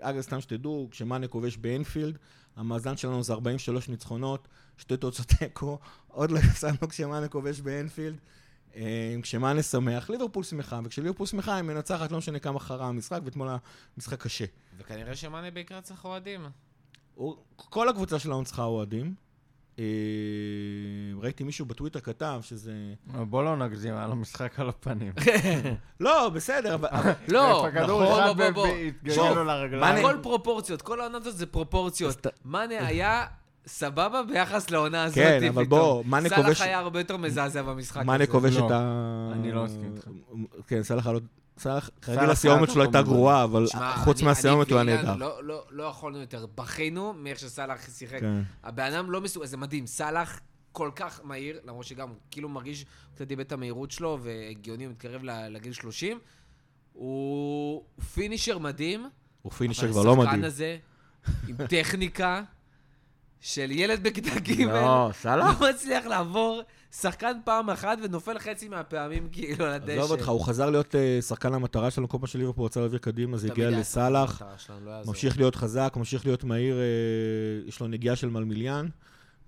אגב, סתם שתדעו, כשמאנה כובש באנפילד, המאזן שלנו זה 43 ניצחונות, שתי תוצאות תיקו, עוד לא הפסדנו כשמאנה כובש באנפילד. אה, כשמאנה שמח, ליברפול שמחה, וכשליברפול שמחה היא מנצחת, לא משנה כמה חרה המשחק, ואתמול המשחק קשה. וכנראה שמאנה בעיקר צריך אוהדים. כל הקבוצה שלנו צריכה אוהדים. אה, ראיתי מישהו בטוויטר כתב שזה... בוא לא נגזים, היה לו משחק על הפנים. לא, בסדר, אבל... לא, נכון, בוא, בוא, בוא. הכל פרופורציות, כל העונה הזאת זה פרופורציות. מאנה היה סבבה ביחס לעונה הזאת כן, אבל בוא, מאנה כובש... סאלח היה הרבה יותר מזעזע במשחק הזה. מאנה כובש את ה... אני לא מסכים איתך. כן, סאלח היה... סאלח, כרגיל הסיומת שלו הייתה גרועה, אבל חוץ מהסיומת הוא היה נהדר. לא, לא, לא יכולנו יותר. בכינו מאיך שסאלח שיחק. כן. הבן אדם לא מסוג... זה מדהים, סאלח כל כך מהיר, למרות שגם כאילו מרגיש, קצת איבד את המהירות שלו, והגיוני, הוא מתקרב לגיל 30. הוא פינישר מדהים. הוא פינישר כבר לא מדהים. אבל השחקן הזה, עם טכניקה, של ילד בכיתה ג', לא, סאלח? לא מצליח לעבור שחקן פעם אחת ונופל חצי מהפעמים כאילו על הדשא. עזוב אותך, הוא חזר להיות אה, שחקן המטרה שלנו, כל פעם שליברפול רצה להעביר קדימה, זה הגיע לסאלח. לא ממשיך להיות חזק, ממשיך להיות מהיר, אה, יש לו נגיעה של מלמיליאן.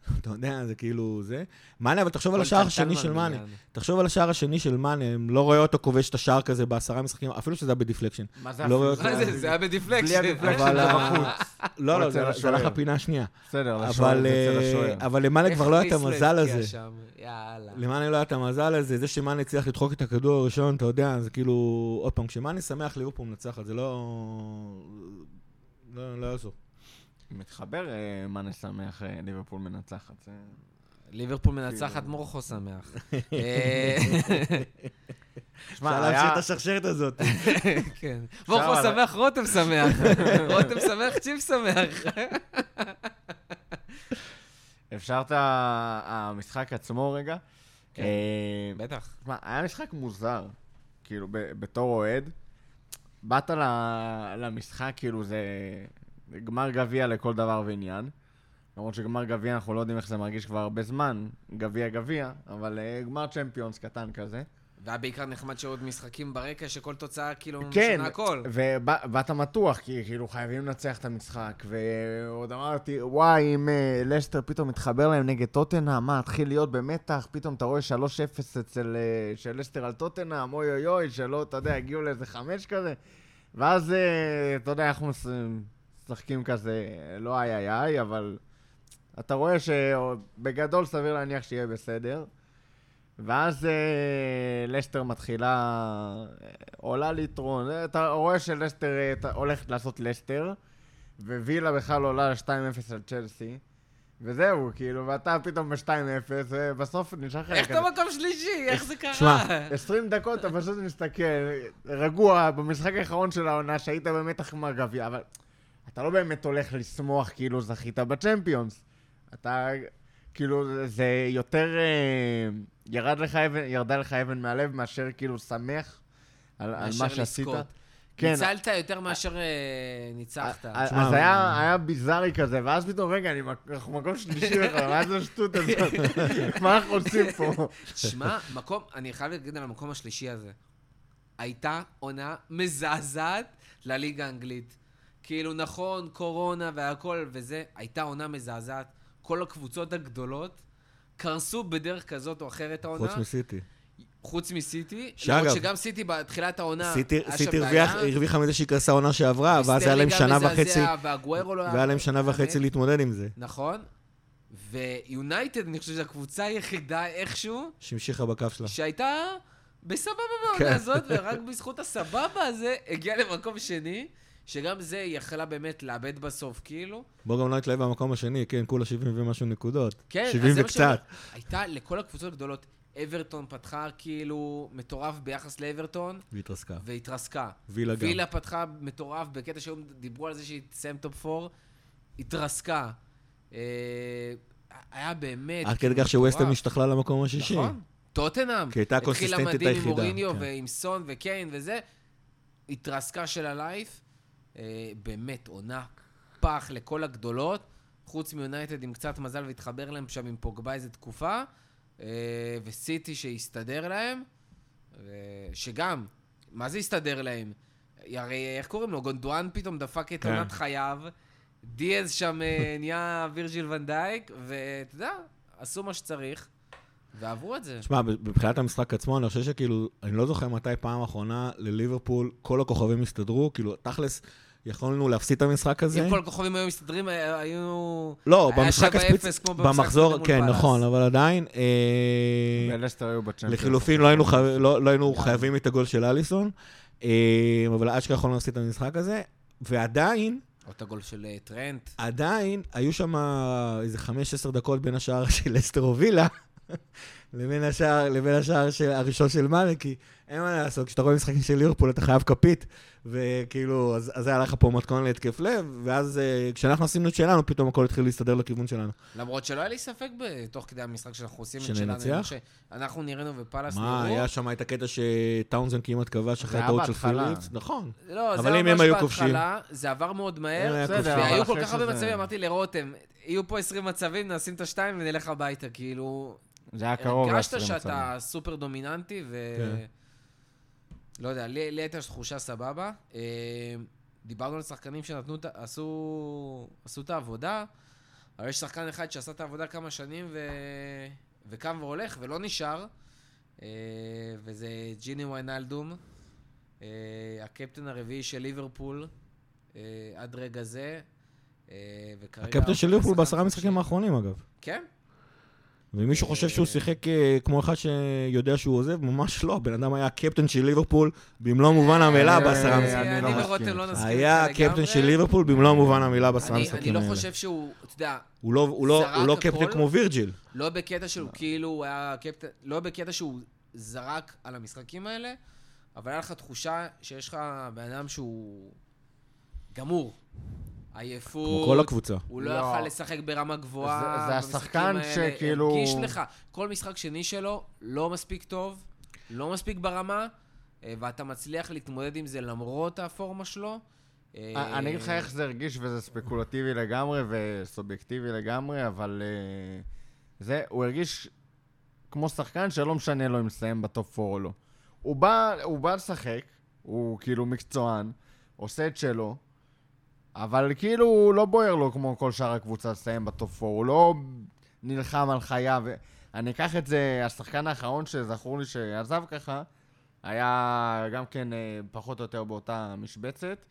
אתה יודע, זה כאילו זה. מאנה, אבל תחשוב על השער השני של מאנה. תחשוב על השער השני של מאנה, לא רואה אותו כובש את השער כזה בעשרה משחקים, אפילו שזה היה ב deflection. מה זה לא זה? זה היה ב deflection. בלי ה deflection זה בחוץ. לא, לא, זה הלך לפינה השנייה. בסדר, לשוער, אצל השוער. אבל למאנה כבר לא היה את המזל הזה. למאנה לא היה את המזל הזה, זה שמאנה הצליח לדחוק את הכדור הראשון, אתה יודע, זה כאילו... עוד פעם, כשמאנה שמח, ליברפור מנצחת, זה לא... לא יעזור. מתחבר, אה, מאנה שמח, אה, ליברפול מנצחת. ליברפול מנצחת, כאילו. מורכו שמח. אה, אפשר להמשיך את השרשרת הזאת. כן. מורכו שמח, רותם שמח. רותם שמח, צ'יפ שמח. אפשר את המשחק עצמו רגע? כן, בטח. היה משחק מוזר, כאילו, בתור אוהד. באת למשחק, כאילו, זה... גמר גביע לכל דבר ועניין. למרות שגמר גביע אנחנו לא יודעים איך זה מרגיש כבר הרבה זמן, גביע גביע, אבל uh, גמר צ'מפיונס קטן כזה. והיה בעיקר נחמד שעוד משחקים ברקע, שכל תוצאה כאילו כן, משנה הכל. ובאת מתוח, כי כאילו חייבים לנצח את המשחק, ועוד אמרתי, וואי, אם uh, לסטר פתאום מתחבר להם נגד טוטנאם, מה, התחיל להיות במתח, פתאום אתה רואה 3-0 אצל uh, של לסטר על טוטנאם, אוי אוי אוי, שלא, אתה יודע, הגיעו לאיזה חמש כזה, ואז, uh, אתה יודע, אנחנו משחקים כזה, לא איי איי איי, אבל אתה רואה שבגדול סביר להניח שיהיה בסדר. ואז אה, לסטר מתחילה, אה, עולה ליטרון, אה, אתה רואה שלסטר אה, הולכת לעשות לסטר, ווילה בכלל עולה ל-2-0 על צ'לסי. וזהו, כאילו, ואתה פתאום ב-2-0, ובסוף נשאר לך... איך אתה מקום שלישי? איך זה קרה? שמע, 20 דקות אתה פשוט מסתכל, רגוע, במשחק האחרון של העונה, שהיית במתח עם הגביע, אבל אתה לא באמת הולך לשמוח כאילו זכית בצ'מפיונס. אתה, כאילו, זה יותר, אה, ירד לך אבן, ירדה לך אבן מהלב מאשר כאילו שמח על, על מה שעשית. לזכות. כן, ניצלת יותר מאשר אה, ניצחת. אז היה, היה ביזארי כזה, ואז פתאום, רגע, אנחנו מקום שלישי בכלל, מה זה השטות הזאת? מה אנחנו עושים פה? שמע, מקום, אני חייב להגיד על המקום השלישי הזה. הייתה עונה מזעזעת לליגה האנגלית. כאילו, נכון, קורונה והכל וזה, הייתה עונה מזעזעת. כל הקבוצות הגדולות קרסו בדרך כזאת או אחרת העונה. חוץ מסיטי. חוץ מסיטי. שאגב- למרות שגם סיטי בתחילת העונה... סיטי. הרוויחה מזה שהיא קרסה עונה שעברה, ואז היה להם שנה וחצי, והגוורו לא היה... והיה להם שנה וחצי. להתמודד עם זה. נכון. ויונייטד, אני חושב שזו הקבוצה היחידה איכשהו, שהמשיכה בקו שלה. שהייתה בסבבה כן. בעונה הזאת, ורק בזכות הסבבה הזה הגיעה למקום שני, שגם זה היא יכלה באמת לאבד בסוף, כאילו. בוא גם לא נתלהב במקום השני, כן, כולה 70 ומשהו נקודות. כן, אז 70 זה מה שאני אומר. וקצת. הייתה לכל הקבוצות הגדולות, אברטון פתחה כאילו מטורף ביחס לאברטון, והתרסקה. והתרסקה. וילה גם. וילה פתחה מטורף בקטע שהיום דיברו על זה שהיא תסיים top 4, התרסקה. אה, היה באמת... עד כאילו כדי כך שווסטהאם מטורף. השתכלה למקום השישי. נכון. טוטנאם. כי הייתה הקונסיסטנטית התחילה מדהים עם היחידה, מוריניו כן. ועם סון וקיין וזה. התרסקה של הלייף. אה, באמת, עונה פח לכל הגדולות. חוץ מיונייטד עם קצת מזל והתחבר להם שם עם פוגבה איזה תקופה. אה, וסיטי שהסתדר להם. אה, שגם, מה זה הסתדר להם? הרי איך קוראים לו? גונדואן פתאום דפק את כן. עונת חייו. דיאז שם אה, נהיה וירג'יל ונדייק, ואתה יודע, עשו מה שצריך, ועברו את זה. תשמע, מבחינת המשחק עצמו, אני חושב שכאילו, אני לא זוכר מתי פעם אחרונה לליברפול כל הכוכבים הסתדרו, כאילו, תכלס, יכולנו להפסיד את המשחק הזה. אם כל הכוכבים היו מסתדרים, אה, היו... לא, היה במשחק 7-0 הספציפי, כמו במשחק במחזור, כן. נכון, אבל עדיין, אה. לחילופין לא היינו לא לא היינו חייבים את הגול של אליסון, אה, אבל אשכרה יכולנו להפסיד את המשחק הזה, ועדיין, או את הגול של טרנט. עדיין, היו שם איזה 5-10 דקות בין השער של לסטר הובילה, לבין השער, לבין השער של, הראשון של מאנה, כי אין מה לעשות, כשאתה רואה משחקים של ליברפול אתה חייב כפית, וכאילו, אז, אז היה לך פה מתכון להתקף לב, ואז אה, כשאנחנו עשינו את שלנו, פתאום הכל התחיל להסתדר לכיוון שלנו. למרות שלא היה לי ספק תוך כדי המשחק שאנחנו עושים את שננצח? שלנו. אנחנו נראינו ופאלאס מה, נראו. היה שם את הקטע שטאונזן כמעט כבש אחרי הטעות של. פיליפס? נכון. לא, אבל זה אם ממש הם היו בהתחלה, זה עבר מאוד מהר, כובשים. והיו כל כך הרבה מצבים, אמרתי לרותם, יהיו פה 20 מצבים, נשים את השתיים ונלך הביתה, כאילו... זה היה קרוב הרגשת ל-20 שאתה סופר דומיננטי, ו... כן. לא יודע, לי לי הייתה תחושה סבבה. אה, דיברנו על שחקנים שנתנו, עשו, עשו את העבודה, אבל יש שחקן אחד שעשה את העבודה כמה שנים ו... וקם והולך ולא נשאר, אה, וזה ג'יני ויינלדום, אה, הקפטן הרביעי של ליברפול עד רגע זה. וכרגע הקפטן של ליברפול בעשרה. המשחקים האחרונים, אגב. כן, ואם מישהו חושב שהוא שיחק אה, כמו אחד שיודע שהוא עוזב, ממש לא. הבן אדם היה הקפטן של ליברפול במלוא מובן המילה אה, בעשרה אני המשחקים. לא אני מסכים ורותם לא. נסכים היה. הקפטן של ליברפול במלוא מובן המילה בעשרה אני, אני המשחקים לא האלה. חושב שהוא, אתה יודע, הוא לא- לא- זרק הוא לא קפטן. כמו וירג'יל. לא בקטע שהוא כאילו, הוא היה קפטן, לא בקטע שהוא זרק על המשחקים האלה, אבל היה לך תחושה שיש לך בן אדם שהוא גמור. עייפות. כמו כל הקבוצה. הוא לא לא. יכל לשחק ברמה גבוהה. זה- זה השחקן. שכאילו- הרגיש לך, כל משחק שני שלו לא מספיק טוב, לא מספיק ברמה, אה, ואתה מצליח להתמודד עם זה למרות הפורמה שלו. אה, אני אגיד לך איך זה הרגיש, וזה ספקולטיבי לגמרי וסובייקטיבי לגמרי, אבל אה, זה, הוא הרגיש כמו שחקן שלא משנה לו אם מסיים ב top 4 או לא. הוא בא, הוא בא לשחק, הוא כאילו מקצוען, עושה את שלו, אבל כאילו הוא לא בוער לו כמו כל שאר הקבוצה לסיים ב top 4, הוא לא נלחם על חייו. אני אקח את זה, השחקן האחרון שזכור לי שעזב ככה, היה גם כן אה, פחות או יותר באותה משבצת,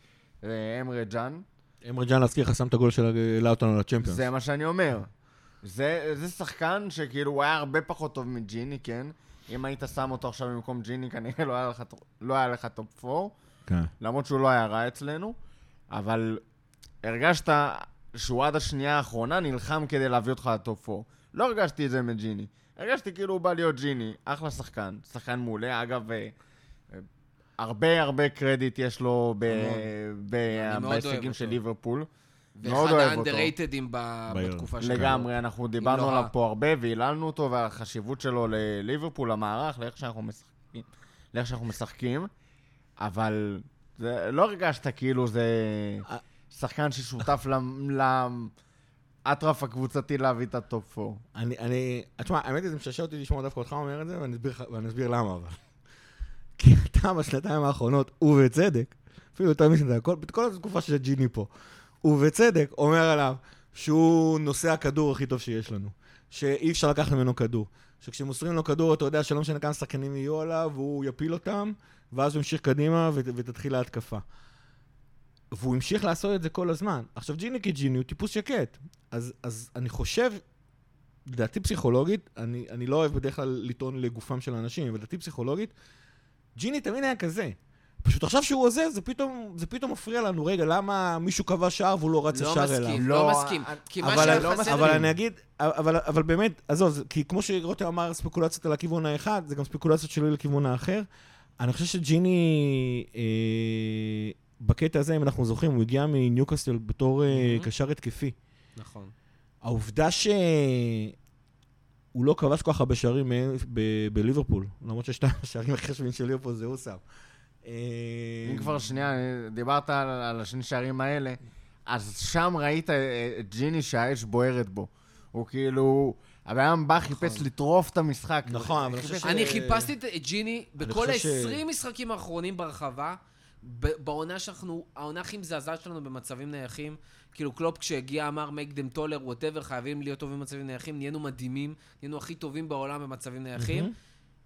אמרי ג'אן. אמרי ג'אן להזכיר לך שם את הגול שהעלה אותנו לצ'מפיונס. זה מה שאני אומר. זה, זה שחקן שכאילו הוא היה הרבה פחות טוב מג'יני, כן? אם היית שם אותו עכשיו במקום ג'יני, כנראה לא היה לך, לא היה לך top 4, כן. למרות שהוא לא היה רע אצלנו, אבל הרגשת שהוא עד השנייה האחרונה נלחם כדי להביא אותך לטופ 4. לא הרגשתי את זה מג'יני. הרגשתי כאילו הוא בא להיות ג'יני, אחלה שחקן, שחקן מעולה. אגב, אה, אה, הרבה הרבה קרדיט יש לו בהישגים. של ליברפול. מאוד ואחד אוהב אותו. האנדררייטדים בעיר. בתקופה שלו. לגמרי, אנחנו דיברנו עליו. פה הרבה, והיללנו אותו, והחשיבות שלו לליברפול, למערך, לאיך שאנחנו משחקים, לאיך שאנחנו משחקים, אבל זה, לא הרגשת כאילו זה. שחקן ששותף לאטרף הקבוצתי להביא את ה top 4. אני, אני, תשמע, האמת היא, זה משעשע אותי לשמוע דווקא אותך אומר את זה, ואני אסביר, למה, אבל. כי אתה בשנתיים האחרונות, ובצדק, אפילו יותר משנתיים, כל, בכל התקופה של ג'יני פה, ובצדק, אומר עליו שהוא נושא הכדור הכי טוב שיש לנו, שאי אפשר לקחת ממנו כדור. שכשמוסרים לו כדור, אתה יודע שלא משנה כמה שחקנים יהיו עליו, הוא יפיל אותם, ואז הוא ימשיך קדימה ות, ותתחיל ההתקפה. והוא המשיך לעשות את זה כל הזמן. עכשיו, ג'יני כג'יני הוא טיפוס שקט. אז, אז אני חושב, לדעתי פסיכולוגית, אני, אני לא אוהב בדרך כלל לטעון לגופם של אנשים, אבל לדעתי פסיכולוגית, ג'יני תמיד היה כזה. פשוט עכשיו שהוא עוזב, זה פתאום, זה פתאום מפריע לנו. רגע, למה מישהו קבע שער והוא לא רץ לא ישר אליו? מסכים, לא, לא מסכים. כי מה אבל, שהיה לא חסר אבל לי... אני אגיד, אבל, אבל באמת, עזוב, כי כמו שרותם אמר, ספקולציות על הכיוון האחד, זה גם ספקולציות שלי לכיוון האחר. אני חושב שג'יני, אה, בקטע הזה, אם אנחנו זוכרים, הוא הגיע מניוקאסטל בתור אה, Mhm. קשר התקפי. נכון. העובדה שהוא לא כבש כל כך הרבה שערים בליברפול, למרות ששתיים השערים הכי חשובים של ליברפול זה הוא שם. אה, אם כבר שנייה, דיברת על, על השני שערים האלה, אז שם ראית אה, את ג'יני שהאש בוערת בו. הוא כאילו, הבן אדם בא, חיפש לטרוף את המשחק. נכון, אבל אני חושב אני ש- חיפשתי את ג'יני בכל חושב ש- ה-20 משחקים האחרונים ברחבה, בעונה שאנחנו, העונה הכי מזעזעת שלנו במצבים נייחים. כאילו קלופ כשהגיע אמר make them taller, whatever, חייבים להיות טובים במצבים נייחים, נהיינו מדהימים, נהיינו הכי טובים בעולם במצבים נייחים. מהמם.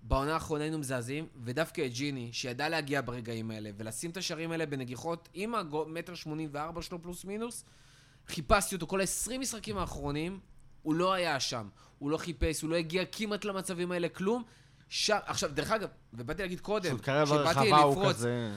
בעונה האחרונה היינו מזעזעים, ודווקא את ג'יני, שידע להגיע ברגעים האלה, ולשים את השערים האלה בנגיחות עם המטר שמונים וארבע שלו פלוס מינוס, חיפשתי אותו כל ה-20 משחקים האחרונים, הוא לא היה שם. הוא לא חיפש, הוא לא הגיע כמעט למצבים האלה, כלום. שם, עכשיו, דרך אגב, ובאתי להגיד קודם, כשבאתי לפרוץ, כזה...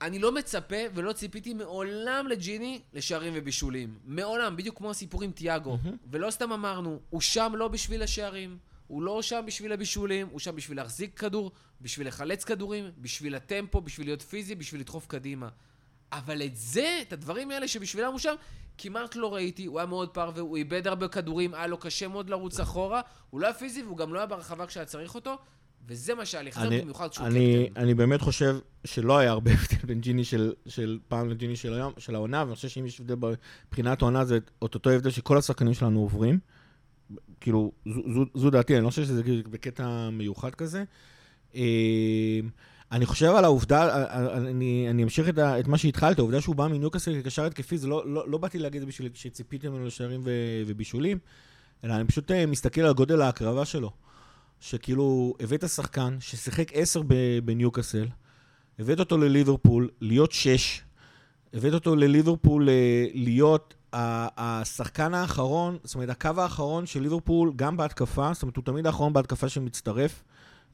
אני לא מצפה ולא ציפיתי מעולם לג'יני לשערים ובישולים. מעולם, בדיוק כמו הסיפור עם תיאגו. ולא סתם אמרנו, הוא שם לא בשביל השערים, הוא לא שם בשביל הבישולים, הוא שם בשביל להחזיק כדור, בשביל לחלץ כדורים, בשביל הטמפו, בשביל להיות פיזי, בשביל לדחוף קדימה. אבל את זה, את הדברים האלה שבשבילם הוא שם, כמעט לא ראיתי, הוא היה מאוד פרווה, הוא איבד הרבה כדורים, היה לו קשה מאוד לרוץ אחורה, הוא לא היה פיזי והוא גם לא היה ברחבה כשהיה צריך אותו, וזה מה שהיה לי חסר במיוחד כשהוא אני, קפטן. אני באמת חושב שלא היה הרבה הבדל בין ג'יני של, של פעם לג'יני של היום, של העונה, ואני חושב שאם יש הבדל מבחינת העונה, זה את אותו הבדל שכל השחקנים שלנו עוברים. כאילו, זו, זו, זו דעתי, אני לא חושב שזה בקטע מיוחד כזה. אה, אני חושב על העובדה, אה, אני, אני אמשיך את, ה- את מה שהתחלת, העובדה שהוא בא מניוקאסל כקשר התקפי, זה לא, לא, לא באתי להגיד בשביל שציפיתי ממנו לשערים ובישולים, אלא אני פשוט אה, מסתכל על גודל ההקרבה שלו. שכאילו, הבאת שחקן ששיחק עשר בניוקאסל, הבאת אותו לליברפול, להיות שש, הבאת אותו לליברפול אה, להיות השחקן האחרון, זאת אומרת, הקו האחרון של ליברפול, גם בהתקפה, זאת אומרת, הוא תמיד האחרון בהתקפה שמצטרף.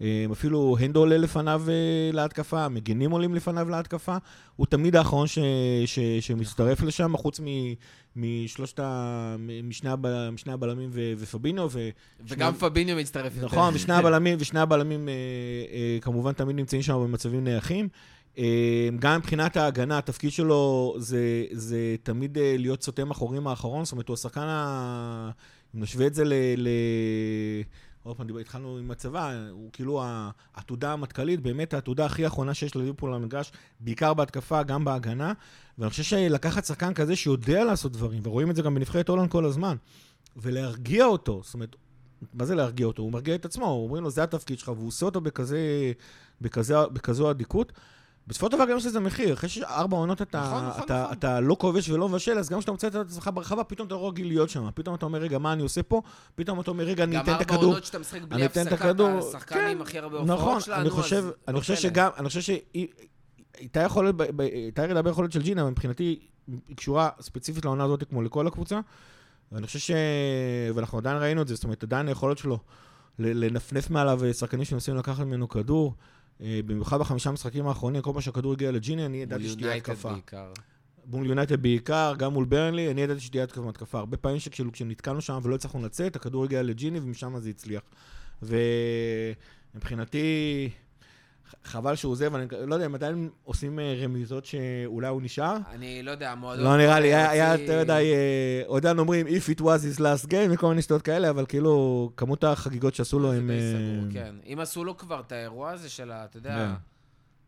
אה, אפילו הנדו עולה לפניו אה, להתקפה, המגינים עולים לפניו להתקפה, הוא תמיד האחרון ש, ש, שמצטרף לשם, חוץ מ, משלושת ה... משני, הב, משני הבלמים ו, ופבינו, ו, וגם שני- פביניו מצטרף יותר. נכון, ושני הבלמים, ושני הבלמים אה, אה, כמובן תמיד נמצאים שם במצבים נייחים. אה, גם מבחינת ההגנה, התפקיד שלו זה, זה תמיד להיות סותם אחורים האחרון, זאת אומרת, הוא השחקן ה... אם נשווה את זה ל... ל... עוד פעם, התחלנו עם הצבא, הוא כאילו העתודה המטכ"לית, באמת העתודה הכי אחרונה שיש לליברפול על המגרש, בעיקר בהתקפה, גם בהגנה. ואני חושב שלקחת שחקן כזה שיודע לעשות דברים, ורואים את זה גם בנבחרת הולנד כל הזמן, ולהרגיע אותו, זאת אומרת, מה זה להרגיע אותו? הוא מרגיע את עצמו, אומרים לו, זה התפקיד שלך, והוא עושה אותו בכזה, בכזה, בכזו אדיקות. בסופו של דבר גם יש לזה מחיר, אחרי שארבע עונות אתה, נכון, נכון, אתה, נכון. אתה לא כובש ולא מבשל, אז גם כשאתה מוצא את עצמך ברחבה, פתאום אתה לא רגיל להיות שם. פתאום אתה אומר, רגע, מה אני עושה פה? פתאום אתה אומר, רגע, אני גם אתן את ארבע הכדור. עונות שאתה משחק בלי הפסקה, אתה השחקן כן, עם הכי הרבה נכון, הופעות שלנו, אני חושב, אז אני לא חושב פלא. שגם, אני חושב שהייתה יכולת, הייתה ירידה ביכולת של ג'ינה, מבחינתי היא קשורה ספציפית לעונה הזאת כמו לכל הקבוצה, ואני חושב ש... ואנחנו עדיין ראינו את זה, זאת אומרת, עדיין היכולת שלו לנפנף מעליו שחקנים שמנסים לקחת ממנו כדור, אה, במיוחד בחמישה המשחקים האחרונים, כל פעם שהכדור הגיע לג'יני, אני ידעתי שתהיה התקפה. מול יונייטד בעיקר, גם מול ברנלי, אני ידעתי שתהיה התקפה. הרבה פעמים שכשנתקענו שם ולא הצלחנו לצאת, הכדור הגיע לג'יני ומשם זה הצליח. ומבחינתי, חבל שהוא עוזב, אני לא יודע, הם עדיין עושים אה, רמיזות שאולי הוא נשאר? אני לא יודע, המועדון... לא נראה לי, היה יותר מדי, עודן אומרים, If it was his last game, וכל מיני שטויות כאלה, אבל כאילו, כמות החגיגות שעשו לו הם... כן, אם עשו לו כבר את האירוע הזה של ה... אתה יודע...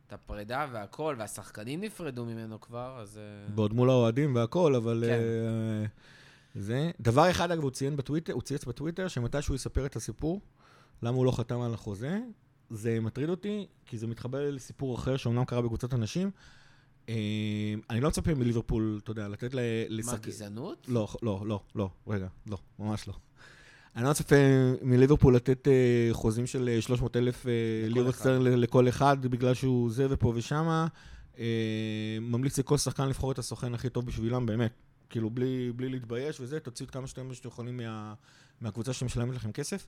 את הפרידה והכל, והשחקנים נפרדו ממנו כבר, אז... בעוד מול האוהדים והכל, אבל... כן. זה. דבר אחד, אגב, הוא ציין בטוויטר, הוא צייץ בטוויטר, שמתי שהוא יספר את הסיפור, למה הוא לא חתם על החוזה, זה מטריד אותי, כי זה מתחבר לסיפור אחר שאומנם קרה בקבוצת אנשים. אה, אני לא מצפה מליברפול, אתה יודע, לתת ל... מה, גזענות? לא, לא, לא, לא, רגע, לא, ממש לא. אני לא מצפה מליברפול לתת אה, חוזים של 300 אה, אלף לירות סטרן לכל אחד, בגלל שהוא זה ופה ושמה. ממליץ לכל שחקן לבחור את הסוכן הכי טוב בשבילם, באמת. כאילו, בלי, בלי להתבייש וזה, תוציאו את כמה שאתם יכולים מה, מהקבוצה שמשלמת לכם כסף.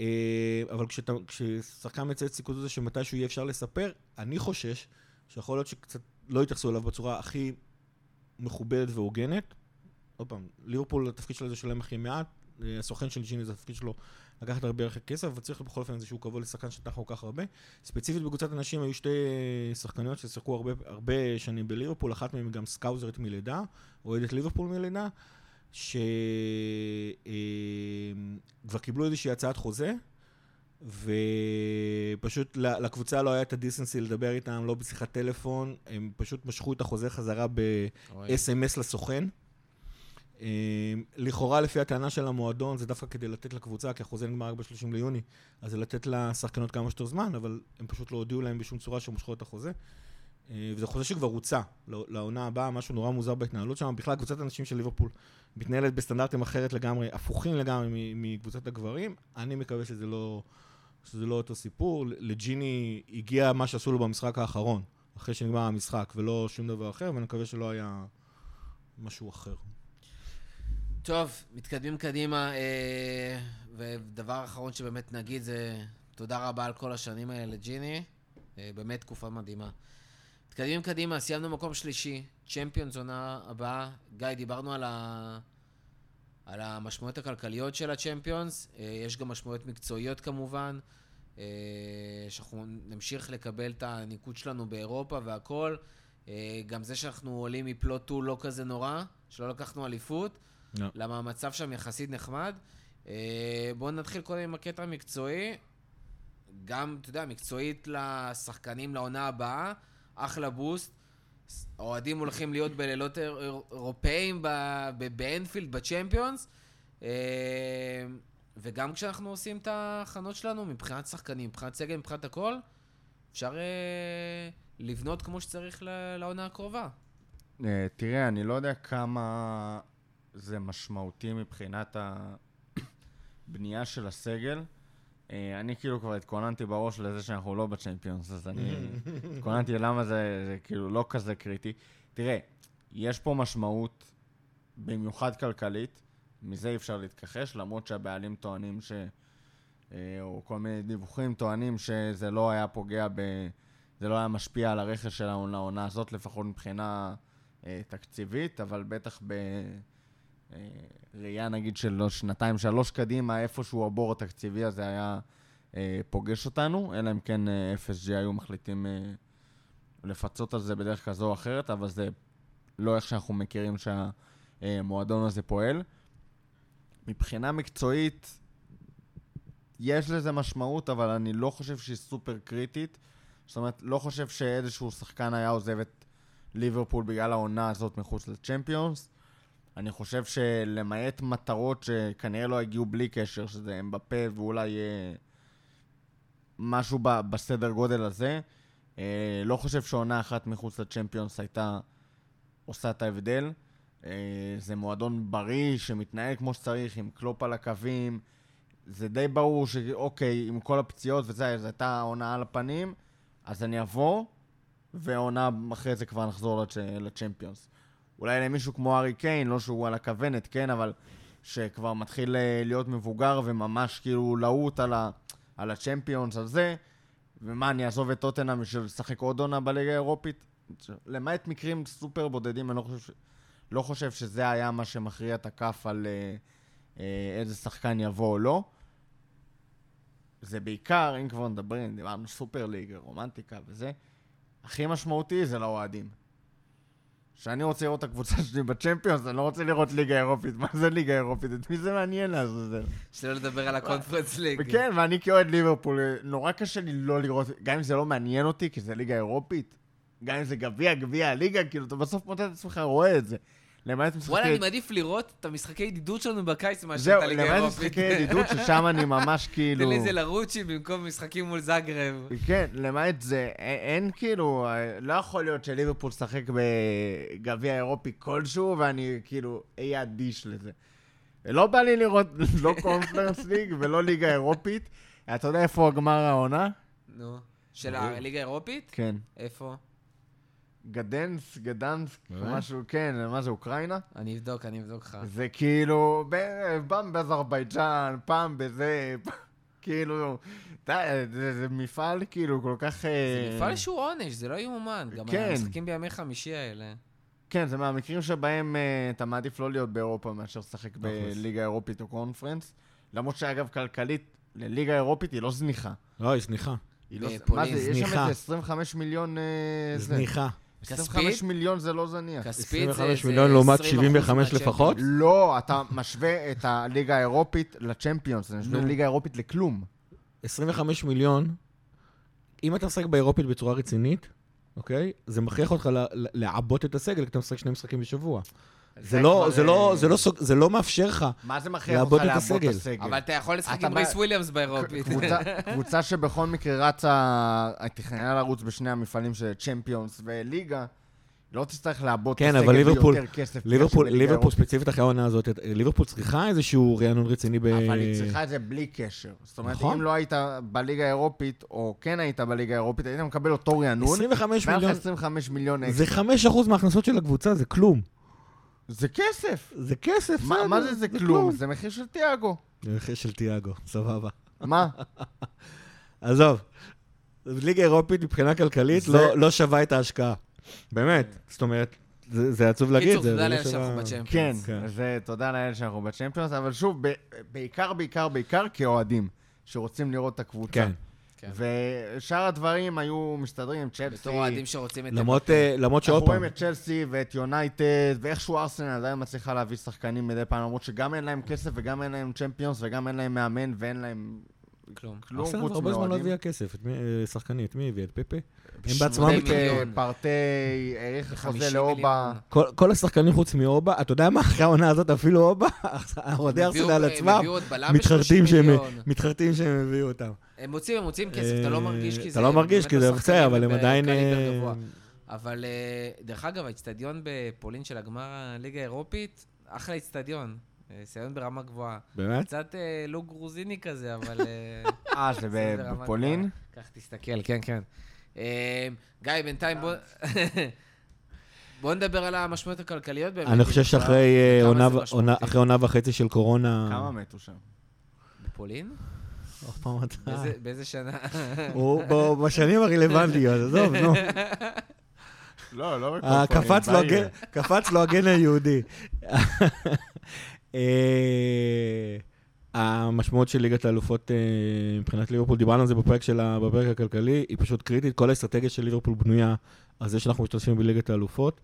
אה, אבל כשאתה, כששחקן מצייץ סיכוי הזה שמתישהו יהיה אפשר לספר, אני חושש שיכול להיות שקצת לא יתייחסו אליו בצורה הכי מכובדת והוגנת. עוד פעם, ליברפול, התפקיד שלו זה לשלם הכי מעט, אה, הסוכן של ג'יני זה התפקיד שלו לקחת הרבה ערך כסף, אבל צריך בכל אופן איזשהו כבוד לשחקן שטח כל כך הרבה. ספציפית בקבוצת הנשים היו שתי שחקניות ששיחקו הרבה, הרבה שנים בליברפול, אחת מהן גם סקאוזרית מלידה, אוהדת ליברפול מלידה, שכבר אה, קיבלו איזושהי הצעת חוזה, ופשוט לקבוצה לא היה את הדיסנסי לדבר איתם, לא בשיחת טלפון, הם פשוט משכו את החוזה חזרה ב-SMS לסוכן. אמ, לכאורה, לפי הטענה של המועדון, זה דווקא כדי לתת לקבוצה, כי החוזה נגמר רק ב-30 ליוני, אז זה לתת לשחקנות כמה שיותר זמן, אבל הם פשוט לא הודיעו להם בשום צורה שהם מושכו את החוזה. אה, וזה חוזה שכבר הוצע לעונה הבאה, משהו נורא מוזר בהתנהלות שם. בכלל, קבוצת הנשים של ליברפול מתנהלת בסטנדרטים אחרת לגמרי, הפוכים לגמרי מקבוצת הגברים. אני מקווה שזה לא, שזה לא אותו סיפור. לג'יני הגיע מה שעשו לו במשחק האחרון, אחרי שנגמר המשחק, ולא שום דבר אחר, ואני מקווה שלא היה משהו אחר. טוב, מתקדמים קדימה, אה, ודבר אחרון שבאמת נגיד זה תודה רבה על כל השנים האלה לג'יני, אה, באמת תקופה מדהימה. מתקדמים קדימה, סיימנו מקום שלישי, צ'מפיונס עונה הבאה. גיא, דיברנו על, ה... על המשמעויות הכלכליות של הצ'מפיונס, אה, יש גם משמעויות מקצועיות כמובן, אה, שאנחנו נמשיך לקבל את הניקוד שלנו באירופה והכל. אה, גם זה שאנחנו עולים מפלוט 2 לא כזה נורא, שלא לקחנו אליפות. No. למה המצב שם יחסית נחמד. בואו נתחיל קודם עם הקטע המקצועי. גם, אתה יודע, מקצועית לשחקנים לעונה הבאה, אחלה בוסט. אוהדים הולכים להיות בלילות אירופאים באנפילד, בצ'מפיונס. אה, וגם כשאנחנו עושים את ההכנות שלנו, מבחינת שחקנים, מבחינת סגל, מבחינת הכל, אפשר אה, לבנות כמו שצריך לעונה הקרובה. תראה, אני לא יודע כמה זה משמעותי מבחינת הבנייה של הסגל. אה, אני כאילו כבר התכוננתי בראש לזה שאנחנו לא בצ'מפיונס, אז אני התכוננתי למה זה, זה כאילו לא כזה קריטי. תראה, יש פה משמעות, במיוחד כלכלית, מזה אי אפשר להתכחש, למרות שהבעלים טוענים ש... אה, או כל מיני דיווחים טוענים שזה לא היה פוגע ב... זה לא היה משפיע על הרכש של העונה הזאת, לפחות מבחינה אה, תקציבית, אבל בטח ב... אה, ראייה נגיד של שנתיים, שלוש קדימה, איפשהו הבור התקציבי הזה היה אה, פוגש אותנו, אלא אם כן אה, FSG היו מחליטים אה, לפצות על זה בדרך כזו או אחרת, אבל זה לא איך שאנחנו מכירים שהמועדון הזה פועל. מבחינה מקצועית, יש לזה משמעות, אבל אני לא חושב שהיא סופר קריטית. זאת אומרת, לא חושב שאיזשהו שחקן היה עוזב את ליברפול בגלל העונה הזאת מחוץ לצ'מפיונס. אני חושב שלמעט מטרות שכנראה לא הגיעו בלי קשר, שזה אמבפה ואולי אה, משהו ב- בסדר גודל הזה, אה, לא חושב שעונה אחת מחוץ לצ'מפיונס הייתה עושה את ההבדל. אה, זה מועדון בריא שמתנהל כמו שצריך, עם קלופ על הקווים. זה די ברור שאוקיי, עם כל הפציעות וזה, זו הייתה עונה על הפנים, אז אני אבוא, ועונה אחרי זה כבר נחזור לצ'... לצ'מפיונס. אולי למישהו כמו ארי קיין, לא שהוא על הכוונת, כן, אבל שכבר מתחיל אה, להיות מבוגר וממש כאילו להוט על, ה, על הצ'מפיונס, על זה, ומה, אני אעזוב את טוטנאם בשביל לשחק עוד עונה בליגה האירופית? למעט מקרים סופר בודדים, אני לא חושב, לא חושב שזה היה מה שמכריע את הכף על אה, אה, איזה שחקן יבוא או לא. זה בעיקר, אם כבר מדברים, דיברנו סופר ליג, רומנטיקה וזה, הכי משמעותי זה לאוהדים. כשאני רוצה לראות את הקבוצה שלי בצ'מפיונס, אני לא רוצה לראות ליגה אירופית. מה זה ליגה אירופית? את מי זה מעניין לעזאזל? שלא לדבר על הקונפרנס ליג. וכן, ואני כאוהד ליברפול, נורא קשה לי לא לראות, גם אם זה לא מעניין אותי, כי זה ליגה אירופית, גם אם זה גביע, גביע הליגה, כאילו, אתה בסוף מוצא את עצמך רואה את זה. למעט משחקי... וואלה, אני מעדיף לראות את המשחקי ידידות שלנו בקיץ מאשר זהו, את הליגה למעט האירופית. משחקי ידידות, ששם אני ממש כאילו... תן לי איזה לרוצ'י במקום משחקים מול זאגרב. כן, למעט זה, אין, אין כאילו, אה, לא יכול להיות שליברפול שחק בגביע אירופי כלשהו, ואני כאילו אהיה אדיש לזה. לא בא לי לראות לא קונפרנס ליג ולא ליגה אירופית. אתה יודע איפה הגמר העונה? נו. של הליגה האירופית? כן. איפה? גדנס, גדנסק, באמת? משהו, כן, מה זה, אוקראינה? אני אבדוק, אני אבדוק לך. זה כאילו, פעם באזרבייג'אן, פעם בזה, כאילו, אתה- זה, זה מפעל כאילו כל כך... זה אה, מפעל שהוא עונש, זה לא יאומן. גם כן. המשחקים בימי חמישי האלה. כן, זה מהמקרים שבהם uh, אתה מעדיף לא להיות באירופה מאשר לשחק. בליגה אירופית או קונפרנס. למרות שאגב, כלכלית, לליגה אירופית היא לא זניחה. לא, היא זניחה. היא לא... בפולין, מה זה, יש שם. איזה 25 מיליון... אה, זה. זניחה. 25 כספית? מיליון זה לא זניח. כספית זה... 25 זה מיליון לעומת 20% 75 מהצ'מפיונס. לפחות? לא, אתה משווה את הליגה האירופית לצ'מפיונס, אתה משווה. הליגה האירופית לכלום. 25 מיליון, אם אתה משחק באירופית בצורה רצינית, אוקיי? זה מכריח אותך לעבות את הסגל, כי אתה משחק שני משחקים בשבוע. זה לא, כבר, זה לא, אה, זה לא זה לא מאפשר לך. מה זה מכריח אותך לעבוד את הסגל. אבל אתה יכול לשחק אתה עם רייס וויליאמס באירופית. קבוצה, קבוצה שבכל מקרה רצה, תכננה לרוץ בשני המפעלים של צ'מפיונס וליגה, לא תצטרך לעבוד את כן, הסגל אבל ליברפול- ביותר כסף. ליברפול. ספציפית אחרי העונה הזאת, ליברפול צריכה איזשהו רענון רציני ב... אבל היא צריכה את זה בלי קשר. זאת אומרת, נכון. אם לא היית בליגה האירופית, או כן היית בליגה האירופית, היית מקבל אותו רענון, 25 והיה לך מיליון, 25 מיליון זה אקסטרה. 5% מההכנסות של הקבוצה, זה כלום. זה כסף. זה כסף, מה- בסדר, מה זה זה כלום? זה מחיר של תיאגו. זה מחיר של תיאגו, סבבה. מה? עזוב, ליגה אירופית מבחינה כלכלית זה- לא, לא שווה את ההשקעה. באמת, זאת אומרת, זה, זה עצוב להגיד, קיצור, זה תודה לא לאל שאנחנו כן, בצ'מפיונס. כן. זה תודה לאל שאנחנו בצ'מפיונס, אבל שוב, ב- בעיקר, בעיקר, בעיקר כאוהדים, שרוצים לראות את הקבוצה. כן. כן. ושאר הדברים היו מסתדרים עם צ'לסי. בתור אוהדים שרוצים את... למרות. אה, למרות אנחנו שעוד רואים פעם, את צ'לסי ואת יונייטד, ואיכשהו ארסנל עדיין מצליחה להביא שחקנים מדי פעם, למרות שגם אין להם כסף וגם אין להם צ'מפיונס וגם אין להם מאמן ואין להם כלום. כלום ארסנל חוץ הרבה זמן לא מאוהדים. הביאה כסף, את מי- אה, שחקנים, את מי הביא? את פפה? הם בעצמם... פרטי, פרטי, האריך חוזה 50 לאובה. כל, כל השחקנים חוץ מאובה, אתה יודע מה, אחרי העונה הזאת אפילו אובה, אוהדי ארסנל עצמם, הביאו עוד בלם מתחרטים ב-30 שהם מיליון. מתחרטים שהם הביאו אותם. הם מוצאים, הם מוצאים כסף, אתה לא מרגיש כי זה... אתה לא מרגיש כי זה לא בסדר, אבל הם עדיין... אה. אבל אה, דרך אגב, האיצטדיון בפולין של הגמר הליגה האירופית, אחלה איצטדיון. אה, סיון ברמה גבוהה. באמת? קצת אה, לא גרוזיני כזה, אבל... אה, אה, זה בפולין? קח, תסתכל, כן, כן. אה, גיא, בינתיים בוא... בוא נדבר על המשמעויות הכלכליות באמת. אני חושב שאחרי אה, עונה וחצי של קורונה... כמה מתו שם? בפולין? עוד פעם אתה... באיזה- שנה? הוא בשנים הרלוונטיות, עזוב, נו. לא, לא אה, קפץ לו הגן- קפץ לו הגן היהודי. אה, המשמעות של ליגת האלופות אה, מבחינת ליברפול, דיברנו על זה בפרק של ה- בפרק הכלכלי, היא פשוט קריטית. כל האסטרטגיה של ליברפול בנויה על זה שאנחנו משתתפים בליגת האלופות,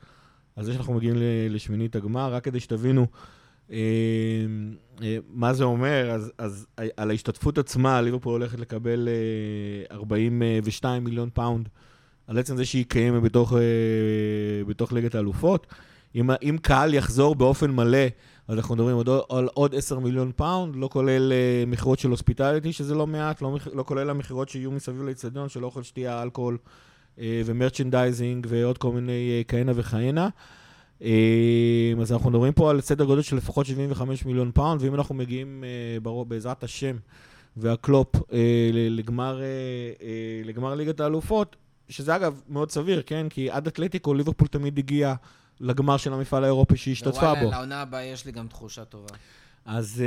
על זה שאנחנו מגיעים ל- לשמינית הגמר, רק כדי שתבינו מה זה אומר, אז, אז על ההשתתפות עצמה, ליברפול הולכת לקבל אה, 42 מיליון פאונד. על עצם זה שהיא קיימת בתוך, אה, בתוך ליגת האלופות. אם, אם קהל יחזור באופן מלא, אז אנחנו מדברים עוד, על עוד 10 מיליון פאונד, לא כולל אה, מכירות של hospitality, שזה לא מעט, לא, לא כולל המכירות שיהיו מסביב לאצטדיון, של אוכל, שתייה, אלכוהול אה, ו merchandising ועוד כל מיני אה, כהנה וכהנה. אה, אז אנחנו מדברים פה על סדר גודל של לפחות 75 מיליון פאונד, ואם אנחנו מגיעים אה, בעזרת השם והקלופ אה, לגמר, אה, לגמר ליגת האלופות, שזה אגב מאוד סביר, כן? כי עד אתלטיקו ליברפול תמיד הגיע לגמר של המפעל האירופי שהיא השתתפה בו. וואלה, לעונה הבאה יש לי גם תחושה טובה. אז,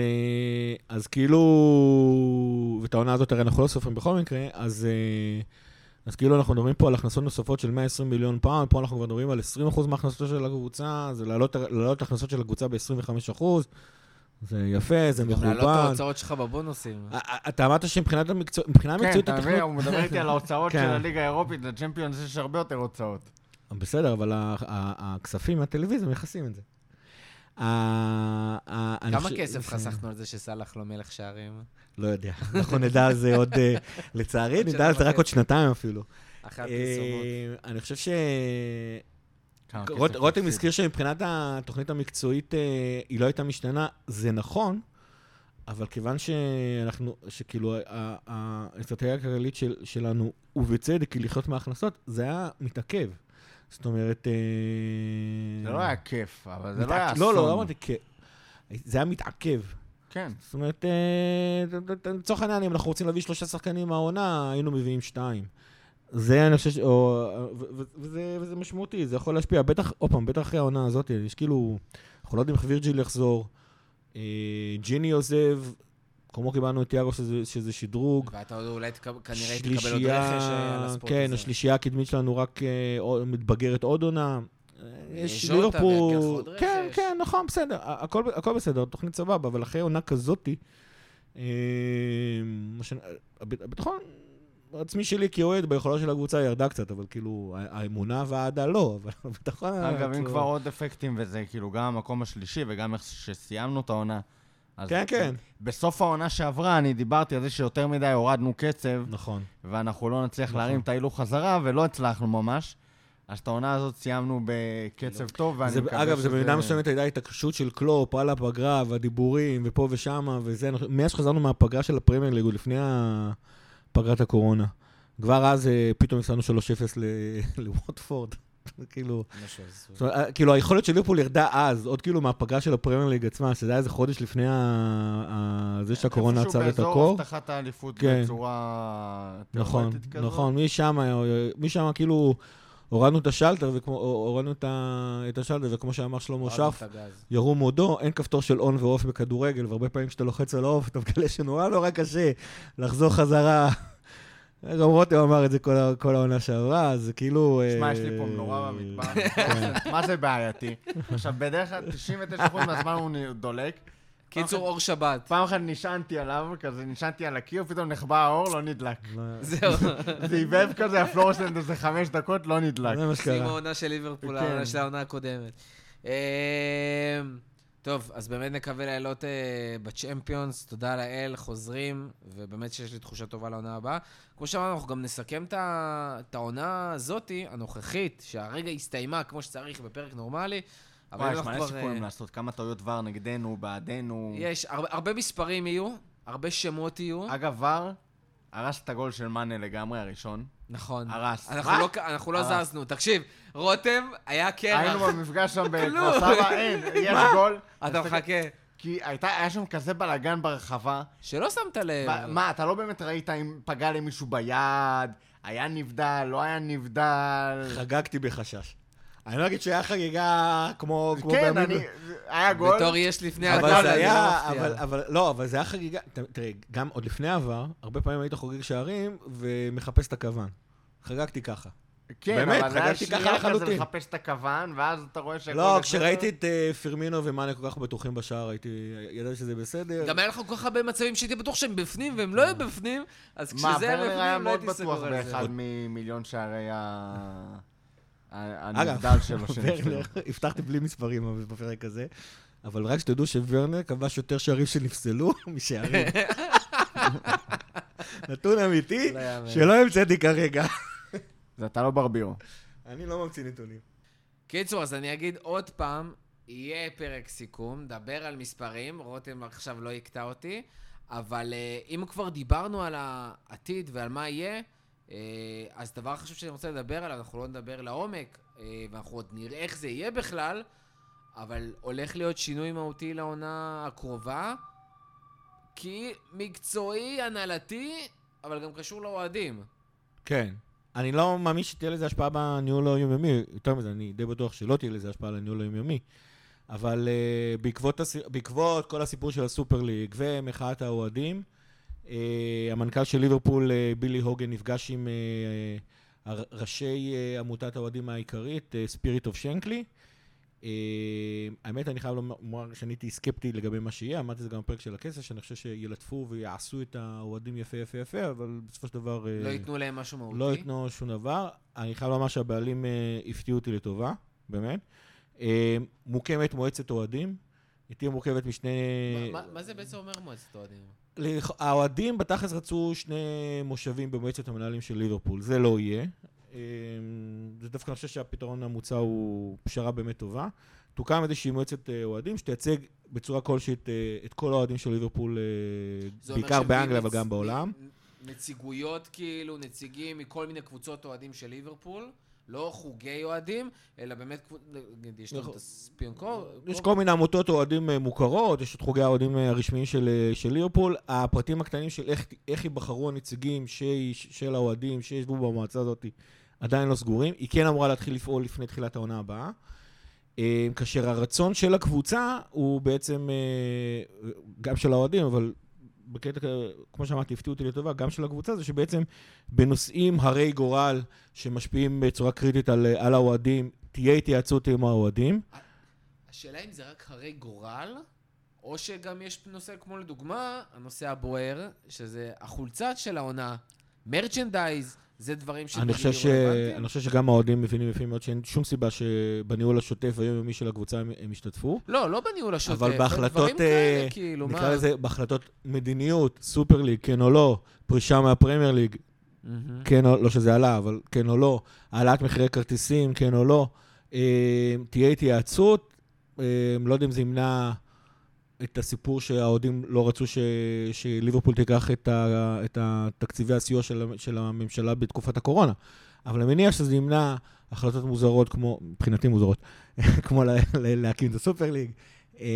אז כאילו, ואת העונה הזאת הרי אנחנו לא סופרים בכל מקרה, אז, אז כאילו אנחנו מדברים פה על הכנסות נוספות של 120 מיליון פאונד, פה אנחנו כבר מדברים על 20% מההכנסות של הקבוצה, זה להעלות, את ההכנסות של הקבוצה ב-25%, זה יפה, זה גם להעלות את מכובד. ההוצאות שלך בבונוסים. אתה אמרת שמבחינת המקצוע- מבחינה כן, אתה מבין. הוא מדבר איתי על ההוצאות של כן. הליגה האירופית, לצ'מפיונס יש הרבה יותר הוצאות. בסדר, אבל הכספים מהטלוויזיה מכסים את זה. ה- ה- אני כמה כסף חסכנו על זה שסאלח לא מלך שערים? לא יודע. אנחנו נדע על זה עוד... אה, לצערי, נדע על זה רק עוד. שנתיים אפילו. אחרי הפרסומות. אה, אני חושב ש... רותם. הזכיר שמבחינת התוכנית המקצועית אה, היא לא הייתה משתנה, זה נכון, אבל כיוון שאנחנו, שכאילו האסטרטגיה הכלכלית של, שלנו, ובצדק, היא לחיות מההכנסות, זה היה מתעכב. זאת אומרת... אה, זה לא היה כיף, אבל זה לא היה אסון. לא, לא, לא אמרתי כיף. זה היה מתעכב. כן. זאת אומרת, אה, לצורך העניין, אם אנחנו רוצים להביא שלושה שחקנים מהעונה, היינו מביאים שתיים. זה, אני חושב, ש- או, וזה, וזה משמעותי, זה יכול להשפיע. בטח, עוד פעם, בטח אחרי העונה הזאת, יש כאילו, אנחנו לא יודעים איך וירג'יל יחזור. אה, ג'יני עוזב, כמו קיבלנו את תיאגו, שזה, שזה שדרוג. ואתה עוד אולי תקב- כנראה תקבל עוד רכש אה, על הספורט הזה. כן, השלישייה הקדמית שלנו רק אה, מתבגרת עוד עונה. אה, יש ליברפול, כן. כן, נכון, בסדר, הכל, הכל בסדר, תוכנית סבבה, אבל אחרי עונה כזאתי, אה, הביטחון העצמי שלי כאוהד ביכולות של הקבוצה ירדה קצת, אבל כאילו, האמונה והאהדה לא, אבל הביטחון... אגב, אם העצמי- כבר עוד אפקטים וזה, כאילו, גם המקום השלישי וגם איך שסיימנו את העונה. אז כן, כן. בסוף העונה שעברה, אני דיברתי על זה שיותר מדי הורדנו קצב, נכון. ואנחנו לא נצליח נכון. להרים את ההילוך חזרה, ולא הצלחנו ממש. אז את העונה הזאת סיימנו בקצב טוב, ואני זה, מקווה אגב, שזה... זה במידה מסוימת הייתה התעקשות של קלופ על הפגרה והדיבורים ופה ושמה וזה, מאז שחזרנו מהפגרה של הפרמייר ליג, לפני פגרת הקורונה. כבר אז אה, פתאום הפסדנו 3-0 ל- לווטפורד. כאילו, אה, כאילו היכולת של ליברפול ירדה אז, עוד כאילו מהפגרה של הפרמייר ליג עצמה, שזה היה איזה חודש לפני זה שהקורונה עצר את איפשהו הקור. באזור הבטחת האליפות כן. בצורה נכון, תיאורטית כזאת. נכון, משם, כאילו הורדנו את השלטר, וכמו, הורדנו את ה- את השלטר, וכמו שאמר שלמה שרף. ירום הודו, אין כפתור של און ואוף בכדורגל, והרבה פעמים כשאתה לוחץ על האוף, אתה מגלה שנורא נורא קשה לחזור חזרה. גם רותם אמר את זה כל, העונה שעברה, אז זה כאילו... שמע, אה, יש לי פה מנורה במטבח, כן. מה זה בעייתי? עכשיו, בדרך כלל 99% מהזמן הוא דולק. קיצור, אור שבת. פעם אחת נשענתי עליו, כזה נשענתי על הקיר, פתאום נחבא האור, לא נדלק. זהו. זה הבהב כזה, הפלורסנט איזה חמש דקות, לא נדלק. זה מה סיום שקרה. העונה של ליברפול, כן. העונה של העונה הקודמת. טוב, אז באמת נקווה לעלות אה, בצ'מפיונס, תודה לאל, חוזרים, ובאמת שיש לי תחושה טובה לעונה הבאה. כמו שאמרנו, אנחנו גם נסכם את העונה הזאתי, הנוכחית, שהרגע הסתיימה כמו שצריך בפרק נורמלי. אבל וואי, יש מלא סיכויים אה, לעשות כמה טעויות VAR נגדנו, בעדנו. יש, הרבה, הרבה מספרים יהיו, הרבה שמות יהיו. אגב, ור הרס את הגול של מאנה לגמרי, הראשון. נכון. הרס. אנחנו מה? לא, אנחנו לא הרס. זזנו. תקשיב, רותם היה היינו קרח. במפגש שם בכפר כלום. סבא, אין, יש גול. אתה מחכה. כי הייתה, היה שם כזה בלאגן ברחבה. שלא שמת לב. מה- מה, אתה לא באמת ראית אם פגע למישהו ביד, היה נבדל, לא היה נבדל? חגגתי בחשש. אני לא אגיד שהיה חגיגה כמו... כמו כן, אני... היה גול. בתור יש לפני אבל הגול, זה לא היה, מפתיע. אבל, אבל, לא, אבל זה היה חגיגה, תראה, גם עוד לפני העבר, הרבה פעמים היית חוגג שערים ומחפש את הכוון. חגגתי ככה. כן, באמת, אבל זה היה חגגתי ככה שנייה כזה לחלוטין. לחפש את הכוון, ואז אתה רואה שהגול... לא, בסדר. כשראיתי את אה, פרמינו ומאנה כל כך בטוחים בשער, הייתי, ידעתי שזה בסדר. גם היה לך כל כך הרבה מצבים שהייתי בטוח שהם בפנים והם לא היו בפנים, אז מה, כשזה היה היה בפנים לא מאוד הייתי בטוח סגור על זה. באחד ממיליון שערי ה- הנבדל שלו. ורנר, הבטחתי בלי מספרים בפרק הזה, אבל רק שתדעו שוורנר כבש יותר שערים שנפסלו משערים. נתון אמיתי, לא. שלא המצאתי כרגע. זה אתה לא ברבירו. אני לא ממציא נתונים. קיצור, אז אני אגיד עוד פעם, יהיה פרק סיכום, נדבר על מספרים, רותם עכשיו לא יקטע אותי, אבל אה, אם כבר דיברנו על העתיד ועל מה יהיה, אז דבר חשוב שאני רוצה לדבר עליו, אנחנו לא נדבר לעומק, אה, ואנחנו עוד נראה איך זה יהיה בכלל, אבל הולך להיות שינוי מהותי לעונה הקרובה, כי מקצועי, הנהלתי, אבל גם קשור לאוהדים. כן. אני לא מאמין שתהיה לזה השפעה בניהול היומיומי, יותר מזה, אני די בטוח שלא תהיה לזה השפעה על הניהול היומיומי. אבל uh, בעקבות, הס... בעקבות כל הסיפור של הסופר ליג ומחאת האוהדים, המנכ"ל של ליברפול, uh, בילי הוגן, נפגש עם uh, uh, ראשי uh, עמותת האוהדים העיקרית, ספיריט אוף שנקלי, האמת, אני חייב לומר שאני הייתי סקפטי לגבי מה שיהיה, אמרתי זה גם בפרק של הכסף, שאני חושב שילטפו ויעשו את האוהדים יפה יפה יפה, אבל בסופו של דבר... לא ייתנו להם משהו מהותי? לא ייתנו שום דבר. אני חייב לומר שהבעלים הפתיעו אותי לטובה, באמת. אה, מוקמת מועצת אוהדים, היא תהיה מורכבת משני... מה- מה- מה זה בעצם אומר מועצת אוהדים? האוהדים בתכלס רצו שני מושבים במועצת המנהלים של ליברפול, זה לא יהיה. אה, זה דווקא אני חושב שהפתרון המוצע הוא פשרה באמת טובה. תוקם איזושהי מועצת אה, אוהדים שתייצג בצורה כלשהי את, אה, את כל האוהדים של ליברפול, אה, בעיקר באנגליה אבל גם בעולם. נציגויות כאילו, נציגים מכל מיני קבוצות אוהדים של ליברפול, לא חוגי אוהדים, אלא באמת, נגיד, יש לנו נכון. את הספיונקור. יש כל מיני עמותות אוהדים אה, מוכרות, יש את חוגי האוהדים אה, הרשמיים של, אה, של ליברפול. הפרטים הקטנים של איך, איך ייבחרו הנציגים של האוהדים שישבו במועצה הזאת עדיין לא סגורים. היא כן אמורה להתחיל לפעול לפני תחילת העונה הבאה. אה, כאשר הרצון של הקבוצה הוא בעצם, גם של האוהדים, אבל בקטע, כמו שאמרתי, הפתיעו אותי לטובה, גם של הקבוצה, זה שבעצם בנושאים הרי גורל שמשפיעים בצורה קריטית על, על האוהדים, תהיה התייעצות עם האוהדים. השאלה אם זה רק הרי גורל, או שגם יש נושא כמו לדוגמה, הנושא הבוער, שזה החולצה של העונה, מרצ'נדייז, זה דברים אני שתגידו חושב, ש... אני חושב שגם האוהדים מבינים יפה מאוד שאין שום סיבה שבניהול השוטף והיומיומי של הקבוצה הם, הם ישתתפו. לא, לא בניהול השוטף, אבל בהחלטות, דברים כאלה, אה, כאילו, נקרא מה? לזה, בהחלטות מדיניות, סופר ליג, כן או לא, פרישה מהפרמייר ליג. כן או לא שזה עלה, אבל כן או לא, העלאת מחירי כרטיסים, כן או לא, אה, תהיה התייעצות, אה, לא יודע אם זה ימנע את הסיפור שהאוהדים לא רצו ש, שליברפול תיקח את, ה, את התקציבי הסיוע של, של הממשלה בתקופת הקורונה, אבל אני מניח שזה ימנע החלטות מוזרות כמו, מבחינתי מוזרות, כמו לה, לה, להקים את הסופר ליג, אה,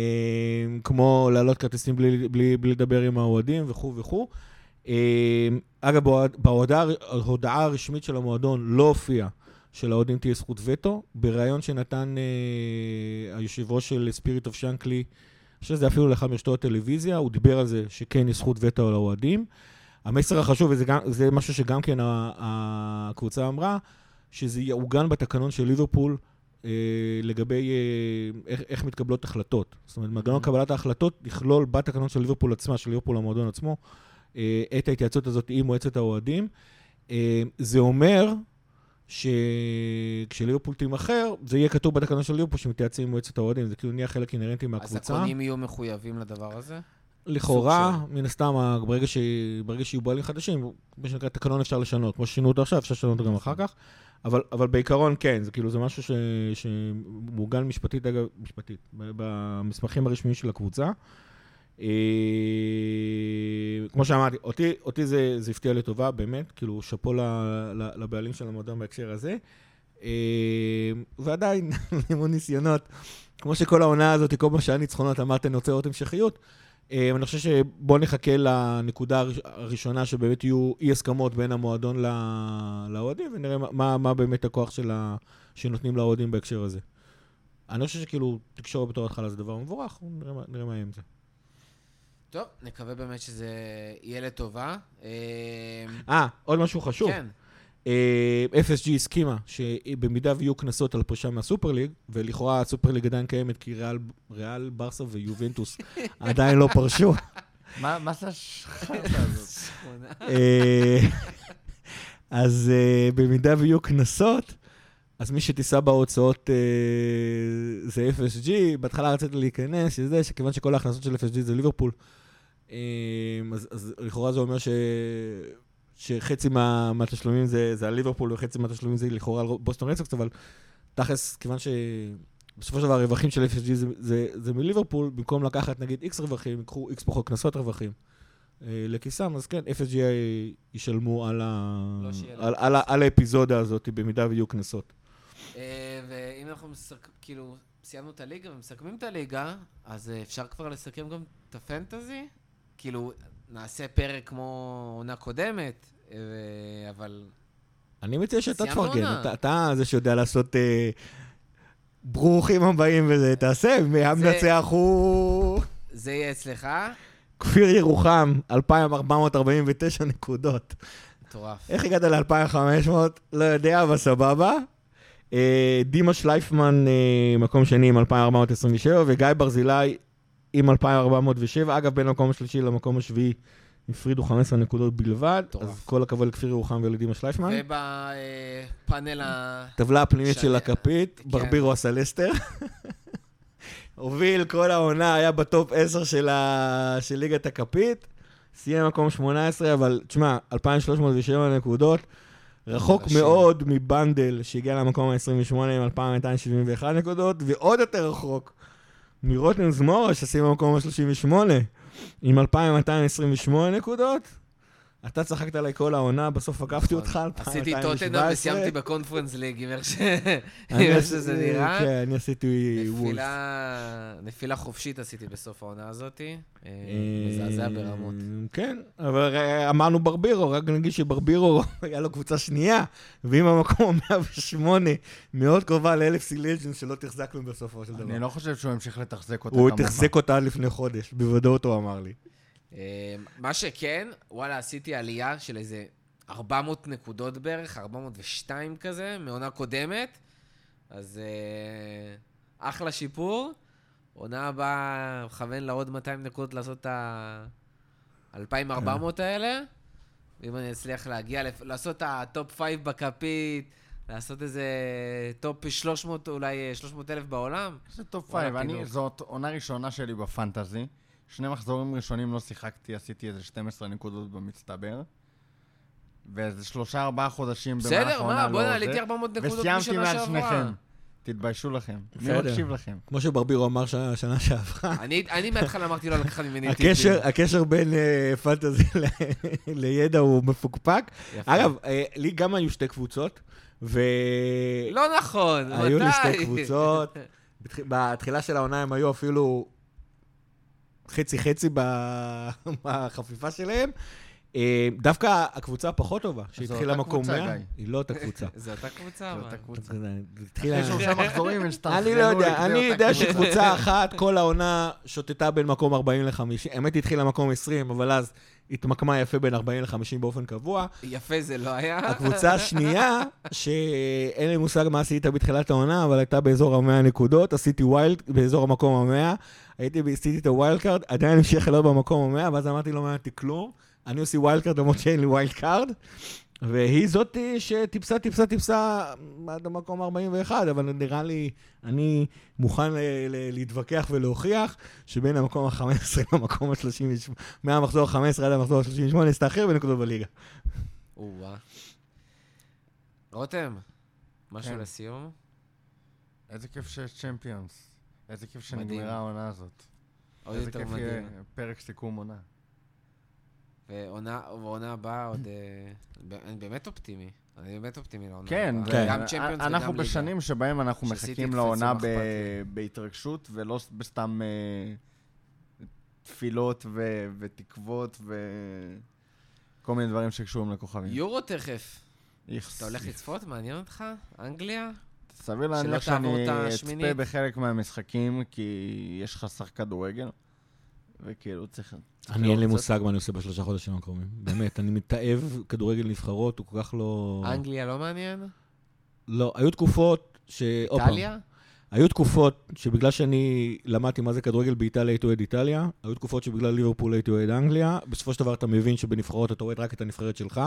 כמו להעלות כרטיסים בלי, בלי, בלי לדבר עם האוהדים וכו' וכו'. אה, אגב, בהוד- בהודעה הרשמית של המועדון לא הופיע שלאוהדים תהיה זכות וטו. בריאיון שנתן אה, היושב ראש של ספיריט אוף שנקלי, שזה אפילו לאחד מרשתות הטלוויזיה, הוא דיבר על זה שכן יש זכות וטו על האוהדים. המסר החשוב, וזה משהו שגם כן הקבוצה אמרה, שזה יעוגן בתקנון של ליברפול אה, לגבי אה, איך, איך מתקבלות החלטות. זאת אומרת, מנגנון קבלת ההחלטות יכלול בתקנון של ליברפול עצמה, של ליברפול המועדון עצמו, אה, את ההתייעצות הזאת עם מועצת האוהדים. אה, זה אומר שכשליברפול תימכר, זה יהיה כתוב בתקנון של ליברפול שמתייעצים עם מועצת האוהדים, זה כאילו נהיה חלק אינהרנטי אז מהקבוצה. הקונים יהיו מחויבים לדבר הזה? לכאורה, מן הסתם, ברגע, ש... ברגע שיהיו בעלים חדשים, מה שנקרא תקנון אפשר לשנות. כמו ששינו אותו עכשיו, אפשר לשנות אותו גם אחר כך. אבל, אבל בעיקרון כן, זה כאילו, זה משהו ש... שמעוגן משפטית, אגב, משפטית, במסמכים הרשמיים של הקבוצה. אה, כמו שאמרתי, אותי, אותי זה, זה הפתיע לטובה, באמת, כאילו, שאפו לבעלים של המועדון בהקשר הזה. אה, ועדיין, המון ניסיונות. כמו שכל העונה הזאת, כל מה שהיה ניצחונות, אמרת, אני רוצה לראות המשכיות. אה, אני חושב שבואו נחכה לנקודה הראש- הראשונה, שבאמת יהיו אי הסכמות בין המועדון לאוהדים, ונראה מה- מה, באמת הכוח של ה... שנותנים לאוהדים בהקשר הזה. אני חושב שכאילו, תקשורת בתור התחלה זה דבר מבורך, נראה, נראה מה יהיה עם זה. טוב, נקווה באמת שזה יהיה לטובה. אה, אה, עוד משהו חשוב. כן. אה, FSG הסכימה שבמידה ויהיו קנסות על פרישה מהסופר ליג, ולכאורה הסופר ליג עדיין קיימת כי ריאל, ריאל ברסה ויובנטוס עדיין לא פרשו. מה זה השחרטה הזאת? אה, אז במידה ויהיו קנסות, אז מי שתישא בהוצאות זה FSG. בהתחלה רציתי להיכנס, שזה, שכיוון שכל ההכנסות של FSG זה ליברפול, אז, אז לכאורה זה אומר ש... שחצי מה, מהתשלומים זה, זה על ליברפול וחצי מהתשלומים זה לכאורה על בוסטון רדסוקס, אבל תכלס, כיוון שבסופו של דבר הרווחים של FSG זה, זה, זה מליברפול, במקום לקחת נגיד X רווחים, ייקחו X פחות קנסות רווחים. אה, לכיסם, אז כן, FSG ישלמו על, ה... לא על, על, ה- על האפיזודה הזאת, במידה ויהיו קנסות. אה, ואם אנחנו מסק... כאילו, סיימנו את הליגה ומסכמים את הליגה, אז אה, אפשר כבר לסכם גם את הפנטזי? כאילו, נעשה פרק כמו עונה קודמת, אה, אבל... אני מציע שאתה תפרגן. אתה, אתה זה שיודע לעשות אה, ברוכים הבאים וזה, תעשה, המנצח הוא זה יהיה אצלך? כפיר ירוחם, 2,449 נקודות. מטורף. איך הגעת ל-2,500? לא יודע, אבל סבבה. אה, דימה שלייפמן, אה, מקום שני עם 2,427, וגיא ברזילי עם 2,407. אגב, בין המקום השלישי למקום השביעי הפרידו 15 נקודות בלבד, מטורף. אז כל הכבוד לכפיר ירוחם ולדימה שלייפמן. ובפאנל ה... טבלה הפנימית של הכפית, כן. ברבירו עשה לסטר. הוביל כל העונה, היה בטופ 10 של, ה... של ליגת הכפית, סיים מקום 18, אבל תשמע, 2,307 נקודות, רחוק מרשים. מאוד מבנדל שהגיע למקום ה-28 עם 2,271 נקודות, ועוד יותר רחוק מרוטן זמורה שסיים במקום ה-38 עם 2,228 נקודות. אתה צחקת עליי כל העונה, בסוף עקפתי אותך, נכון. עשיתי 2,217. טוטנאם וסיימתי בקונפרנס ליג, עם איך עשיתי- שזה נראה. כן, אני עשיתי וולס. נפילה, נפילה חופשית עשיתי בסוף העונה הזאת. אה, מזעזע ברמות. כן, אבל אה, אמרנו ברבירו, רק נגיד שברבירו, היה לו קבוצה שנייה, ועם המקום 108, מאוד קרובה לאלף לג'נס שלא תחזקנו בסופו של דבר. אני לא חושב שהוא ימשיך לתחזק אותה הוא. תחזק אותה עד לפני חודש, בוודאות הוא אמר לי. אה, מה שכן, וואלה, עשיתי עלייה של איזה 400 נקודות בערך, 402 כזה, מעונה קודמת. אז אה, אחלה שיפור. עונה הבאה, מכוון לעוד 200 נקודות לעשות את ה-2400 האלה. ואם אני אצליח להגיע, לעשות את הטופ 5 בכפית, לעשות איזה top 300, אולי אה, 300 אלף בעולם. זה top וואלה, five. אני, תינוק. זאת עונה ראשונה שלי בפנטזי. שני מחזורים ראשונים לא שיחקתי, עשיתי איזה 12 נקודות במצטבר. ואיזה שלושה, ארבעה חודשים במהלך בסדר, העונה מה, לא בוא'נה, זה. עליתי 400 נקודות וסיימתי משנה מעל שעברה. שניכם. תתביישו לכם. מי בסדר. מקשיב לכם? כמו שברבירו אמר ש- שנה שעברה. אני, אני מההתחלה אמרתי לא לקחת ממני טיפים. הקשר, הקשר בין אה, פנטזי ל- לידע הוא מפוקפק. אגב, אה, לי גם היו שתי קבוצות, ו... לא נכון, מתי? היו לי שתי קבוצות. בתח- בתחילה של העונה הם היו אפילו חצי-חצי בחפיפה שלהם. אה, דווקא הקבוצה הפחות טובה, שהתחילה מקום קבוצה, 100, גיא. היא לא אותה קבוצה. זו אותה קבוצה, זו אבל. אותה קבוצה. זה התחילה... אחרי שלושה מחזורים, אני לא יודע, אני יודע שקבוצה אחת כל העונה שוטטה בין מקום 40 ל-50. האמת היא התחילה מקום 20, אבל אז התמקמה יפה בין 40 ל-50 באופן קבוע. יפה זה לא היה. הקבוצה השנייה, שאין לי מושג מה עשית בתחילת העונה, אבל הייתה באזור ה-100 נקודות, עשיתי wild באזור המקום ה-100, הייתי, עשיתי את ה wild card, עדיין המשיך להיות במקום ה-100, ואז אמרתי, לא מעניין אותי כלום, אני עושה wild card למרות שאין לי wild card, והיא זאתי שטיפסה, טיפסה, טיפסה עד המקום 41, אבל נראה לי, אני מוכן ל- ל- להתווכח ולהוכיח שבין המקום ה-15 למקום ה-38, מהמחזור ה-15 עד המחזור ה-38, עשתה הכי הרבה נקודות בליגה. או-אה. רותם, משהו כן. לסיום? איזה כיף שיש צ'מפיונס. איזה כיף. שנגמרה העונה הזאת. עוד איזה יותר כיף מדהים. יהיה פרק סיכום עונה. ועונה הבאה עוד... אה, אני באמת אופטימי. אני באמת אופטימי לעונה כן, הבאה. זה- גם צ'מפיונס וגם אנחנו ליגה. בשנים שבהם אנחנו מחכים לעונה? בהתרגשות, ולא בסתם אה, תפילות ו- ותקוות וכל מיני דברים שקשורים לכוכבים. יורו תכף. אתה הולך לצפות? מעניין אותך? אנגליה? סביר להניח שאני אצפה? בחלק מהמשחקים, כי יש חסך כדורגל, וכאילו צריך... אני אין לי מושג מה אני עושה בשלושה חודשים הקרובים. באמת, אני מתעב כדורגל נבחרות, הוא כל כך לא... אנגליה לא מעניין? לא, היו תקופות ש... איטליה? היו תקופות שבגלל שאני למדתי מה זה כדורגל באיטליה, הייתי אוהד איטליה. היו תקופות שבגלל ליברפול הייתי אוהד אנגליה. בסופו של דבר אתה מבין שבנבחרות אתה אוהד רק את הנבחרת שלך.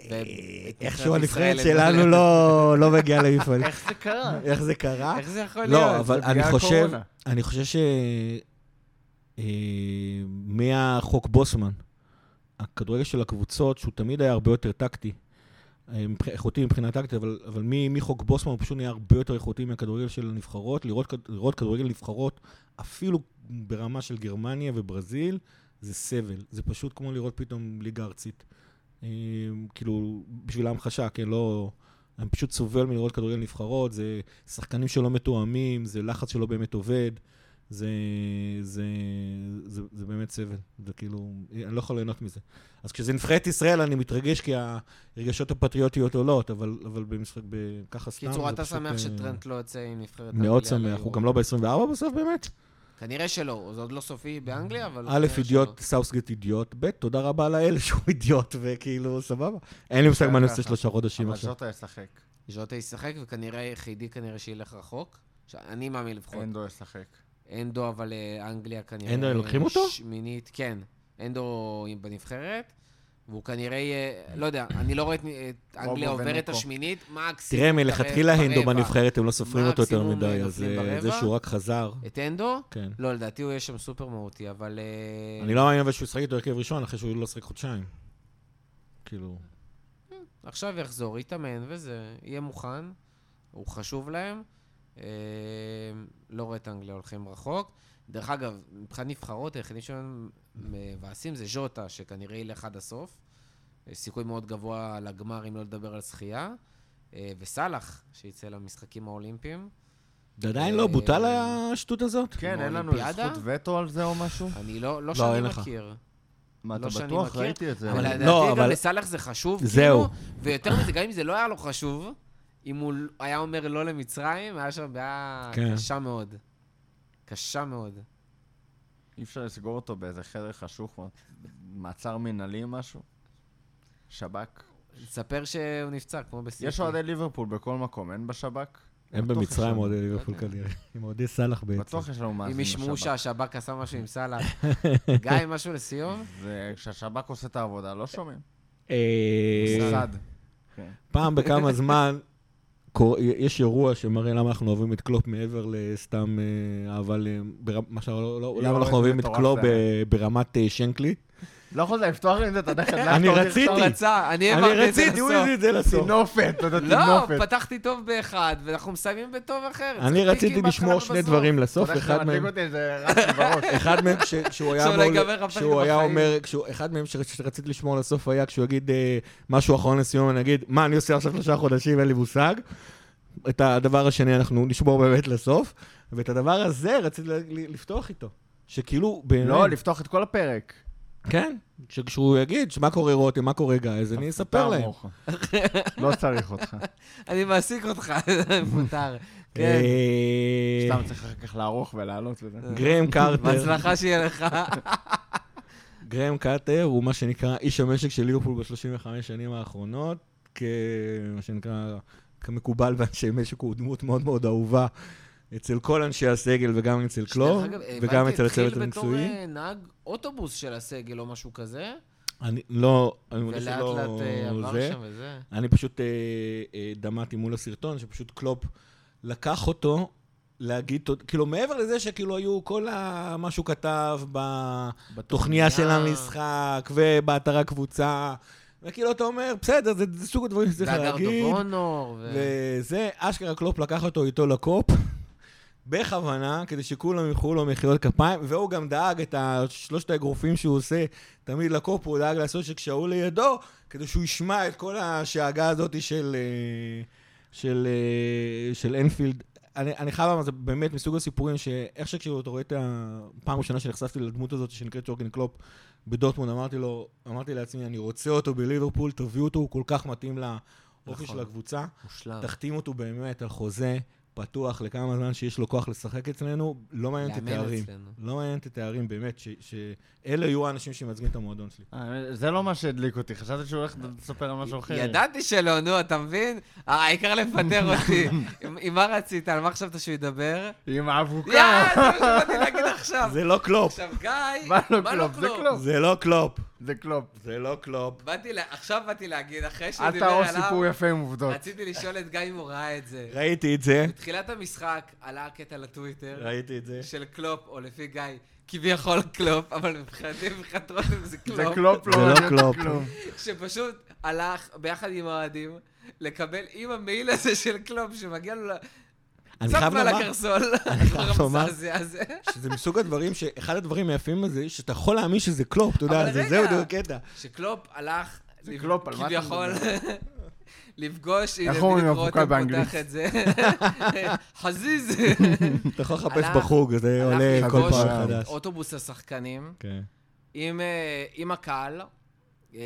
ואת איכשהו הנבחרת שלנו לא לא מגיעה למפעל. איך זה קרה? איך זה קרה? איך זה יכול להיות? לא, אבל אני חושב. אני חושב ש... אה, מהחוק בוסמן, הכדורגל של הקבוצות, שהוא תמיד היה הרבה יותר טקטי, אה, איכותי מבחינה טקטית, אבל, אבל מחוק בוסמן הוא פשוט נהיה הרבה יותר איכותי מהכדורגל של הנבחרות. לראות, לראות כדורגל נבחרות, אפילו ברמה של גרמניה וברזיל, זה סבל. זה פשוט כמו לראות פתאום ליגה ארצית. אה, כאילו, בשביל ההמחשה, כן, לא... אני פשוט סובל מלראות כדורגל נבחרות, זה שחקנים שלא מתואמים, זה לחץ שלא באמת עובד, זה, זה, זה, זה באמת סבל. זה כאילו, אני לא יכול ליהנות מזה. אז כשזה נבחרת ישראל, אני מתרגש כי הרגשות הפטריוטיות עולות, אבל, אבל במשחק, ב- ככה סתם, קיצור, אתה שמח אה, שטרנט לא יוצא עם נבחרת מאוד אנגליה שמח. הוא ליורו. גם לא ב-24 בסוף באמת? כנראה שלא, זה עוד לא סופי באנגליה, אבל... א', אידיוט, סאוסגט אידיוט, ב', תודה רבה לאל שהוא אידיוט, וכאילו, סבבה. אין לי מושג מה אני עושה. שלושה חודשים אבל עכשיו. ז'וטה ישחק. ז'וטה ישחק, וכנראה היחידי כנראה שילך רחוק. אני מאמין לפחות. אנדו ישחק. אנדו, אבל אה, אנגליה כנראה... אנדו, לוקחים אותו? שמינית, כן. אנדו בנבחרת. והוא כנראה יהיה, לא יודע, אני לא רואה את אנגליה עוברת את השמינית, מקסימום... תראה, מלכתחילה הנדו בנבחרת, הם לא סופרים אותו יותר מדי, אז אה, זה שהוא רק חזר. את אנדו? כן. לא, לדעתי הוא יהיה שם סופר מהותי, אבל... אה, אני לא מאמין אבל שהוא ישחק איתו הרכב ראשון, אחרי שהוא לא שחק חודשיים. כאילו... עכשיו יחזור, יתאמן וזה, יהיה מוכן, הוא חשוב להם. אה, לא רואה את אנגליה הולכים רחוק. דרך אגב, מבחינת נבחרות, היחידים שהם מבאסים זה ז'וטה, שכנראה ילך עד הסוף. סיכוי מאוד גבוה לגמר, אם לא לדבר על שחייה. אה, וסאלח, שיצא למשחקים האולימפיים. זה עדיין לא בוטל השטות הזאת? כן, אין לנו זכות וטו על זה או משהו? אני לא, לא, לא שאני מכיר. מה, אתה לא בטוח? ראיתי את זה. אבל לדעתי לא, גם לסאלח זה חשוב, זהו. כאילו, ויותר מזה, גם אם זה לא היה לו חשוב, אם הוא היה אומר לא למצרים, היה שם בעיה כן. קשה מאוד. קשה מאוד. אי אפשר לסגור אותו באיזה חדר חשוך, מעצר מנהלי או משהו? שב"כ? תספר שהוא נפצע, כמו בסיטי. יש אוהדי ליברפול בכל מקום, אין בשב"כ? אין במצרים אוהדי ליברפול לא כנראה, עם אוהדי סאלח בעצם. בטוח יש לנו עם השב"כ. אם ישמעו שהשב"כ עשה משהו עם סאלח. גיא, משהו לסיום? זה כשהשב"כ עושה את העבודה, לא שומעים. אה, כן. פעם בכמה זמן יש אירוע שמראה למה אנחנו אוהבים את קלופ מעבר לסתם אה, אהבה ל... לא, לא, למה אנחנו אוהבים את קלופ ברמת אה, שנקלי. לא יכולת לפתוח עם זה את הנכד. אני רציתי. אני רציתי, הוא הביא את זה לסוף. טינופת, אתה יודע, טינופת. לא, פתחתי טוב באחד, ואנחנו מסיימים בטוב אחר. אני רציתי לשמור שני דברים לסוף, אחד מהם... אחד מהם שהוא היה אומר, אחד מהם שרציתי לשמור לסוף היה כשהוא יגיד אה, משהו אחרון לסיום, אני אגיד, מה אני עושה עכשיו שלושה חודשים, אין לי מושג. את הדבר השני אנחנו נשמור באמת לסוף, ואת הדבר הזה רציתי לפתוח איתו. שכאילו, באמת... לא, לפתוח את כל הפרק. כן, שכשהוא יגיד, מה קורה רותם, מה קורה גיא, אז אני אספר להם. לא צריך אותך. אני מעסיק אותך, מותר. כן. אה, סתם צריך אחר כך לערוך ולעלות וזה. גרם קרטר. בהצלחה שיהיה לך. גרם קרטר הוא מה שנקרא איש המשק של ליברפול ב-35 שנים האחרונות, כמה שנקרא, כמקובל באנשי משק, הוא דמות מאוד מאוד אהובה. אצל כל אנשי הסגל וגם אצל קלור, וגם אצל הצוות המקצועי. התחיל בתור נהג אוטובוס של הסגל או משהו כזה. אני לא, אני מודה שלא... ולאט לאט אה, עבר שם וזה. אני פשוט אה, אה, דמעתי מול הסרטון, שפשוט קלופ לקח אותו להגיד, כאילו מעבר לזה שכאילו היו כל ה... מה שהוא כתב בתוכניה של המשחק ובאתר הקבוצה. וכאילו אתה אומר, בסדר, זה, זה סוג הדברים שצריך להגיד. וה guard of honour. ו... וזה, אשכרה קלופ לקח אותו איתו לקופ. בכוונה, כדי שכולם יוכלו לו מחיאות כפיים, והוא גם דאג את שלושת האגרופים שהוא עושה תמיד לקופ, הוא דאג לעשות שכשהוא לידו, כדי שהוא ישמע את כל השאגה הזאת של, אה, של, אה, של אנפילד. אני, אני חייב לומר, זה באמת מסוג הסיפורים שאיך שכשאתה רואה את הפעם הראשונה שנחשפתי לדמות הזאת שנקראת שורקין קלופ בדוטמונד, אמרתי לו, אמרתי לעצמי, אני רוצה אותו בליברפול, תביאו אותו, הוא כל כך מתאים לאופי נכון. של הקבוצה. מושלם. תחתים אותו באמת על חוזה. פתוח לכמה זמן שיש לו כוח לשחק אצלנו, לא מעניין את התארים. לא מעניין את התארים, באמת, שאלה יהיו האנשים שמייצגים את המועדון שלי. אה, זה לא מה שהדליק אותי, חשבתי שהוא הולך לספר על משהו אחר. ידעתי שלא, נו, אתה מבין? העיקר לפטר אותי. עם מה רצית? על מה חשבת שהוא ידבר? עם האבוקה. yeah, זה מה שבאתי להגיד עכשיו. זה לא קלופ. עכשיו, גיא, מה לא קלופ? זה קלופ. זה לא קלופ. זה קלופ. זה לא קלופ. עכשיו באתי להגיד, אחרי שהוא דיבר עליו... אל תהרוס סיפור יפה עם עובדות. רציתי לשאול את גיא אם הוא ראה את זה. ראיתי את זה. בתחילת המשחק עלה הקטע לטוויטר. ראיתי את זה. של קלופ, או לפי גיא, כביכול קלופ, אבל מבחינתי, מבחינת רותם זה קלופ. זה קלופ, לא לא קלופ. שפשוט הלך ביחד עם האוהדים לקבל עם המעיל הזה של קלופ, שמגיע לו אני חייב לומר, אני חייב לומר, שזה מסוג הדברים, שאחד הדברים היפים בזה, שאתה יכול להאמין שזה קלופ, אתה יודע, זהו דיוק קטע. שקלופ הלך, כביכול, לפגוש, הנה בדיוק רותם פותח את זה, חזיז. אתה יכול לחפש בחוג, זה עולה כל פעם מחדש. אוטובוס השחקנים, כן. אה, עם הקהל, אה,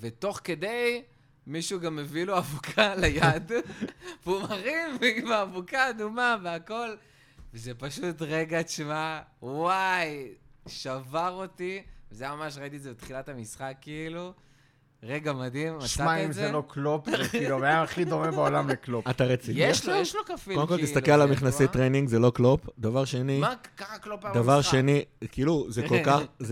ותוך כדי... מישהו גם מביא לו אבוקה ליד, והוא מרים עם האבוקה אדומה והכל, וזה פשוט רגע, תשמע, וואי, שבר אותי. וזה ממש, ראיתי את זה בתחילת המשחק, כאילו. רגע מדהים, שמע, מצאת אם את זה זה? לא קלופ, זה כאילו הבעיה הכי דומה בעולם לקלופ. אתה רציני יש? לו, יש לו כפיל. קודם כל כאילו, תסתכל על זה המכנסי. טרנינג, זה לא קלופ. דבר שני, מה, ככה קלופ היה דבר במשחק. שני, כאילו, זה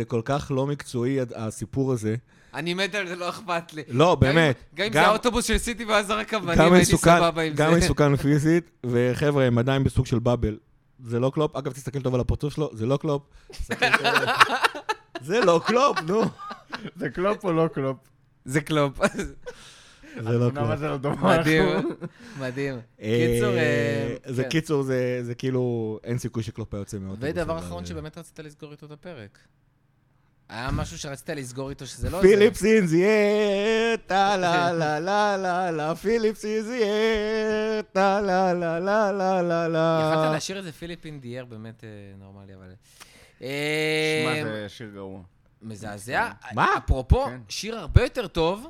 כל כך, זה לא מקצועי, הסיפור הזה. אני מת על זה, לא אכפת לי. לא, באמת. גם אם זה האוטובוס של סיטי ואז אבנים, גם הייתי סבבה עם זה. גם מסוכן פיזית, וחבר'ה, הם עדיין בסוג של באבל. זה לא קלופ, אגב, תסתכל טוב על הפרצוף שלו, זה לא קלופ. זה לא קלופ, נו. זה קלופ או לא קלופ? זה קלופ. זה לא קלופ. זה לא דומה? מדהים, מדהים. קיצור, אה, זה כן. קיצור, זה זה כאילו, אין סיכוי שקלופ היה יוצא מאוטובוס. ודבר אחרון שבאמת רצית לסגור איתו את הפרק. היה משהו שרצית לסגור איתו שזה לא זה. פיליפס אין זי אר, טה לה לה לה לה לה, פיליפס אין זי אר, טה לה לה לה לה לה לה. יכלת להשאיר את זה פיליפין דיאר באמת אה, נורמלי, אבל... שמע, אה, זה שיר גרוע. מזעזע. מה? אפרופו, כן. שיר הרבה יותר טוב.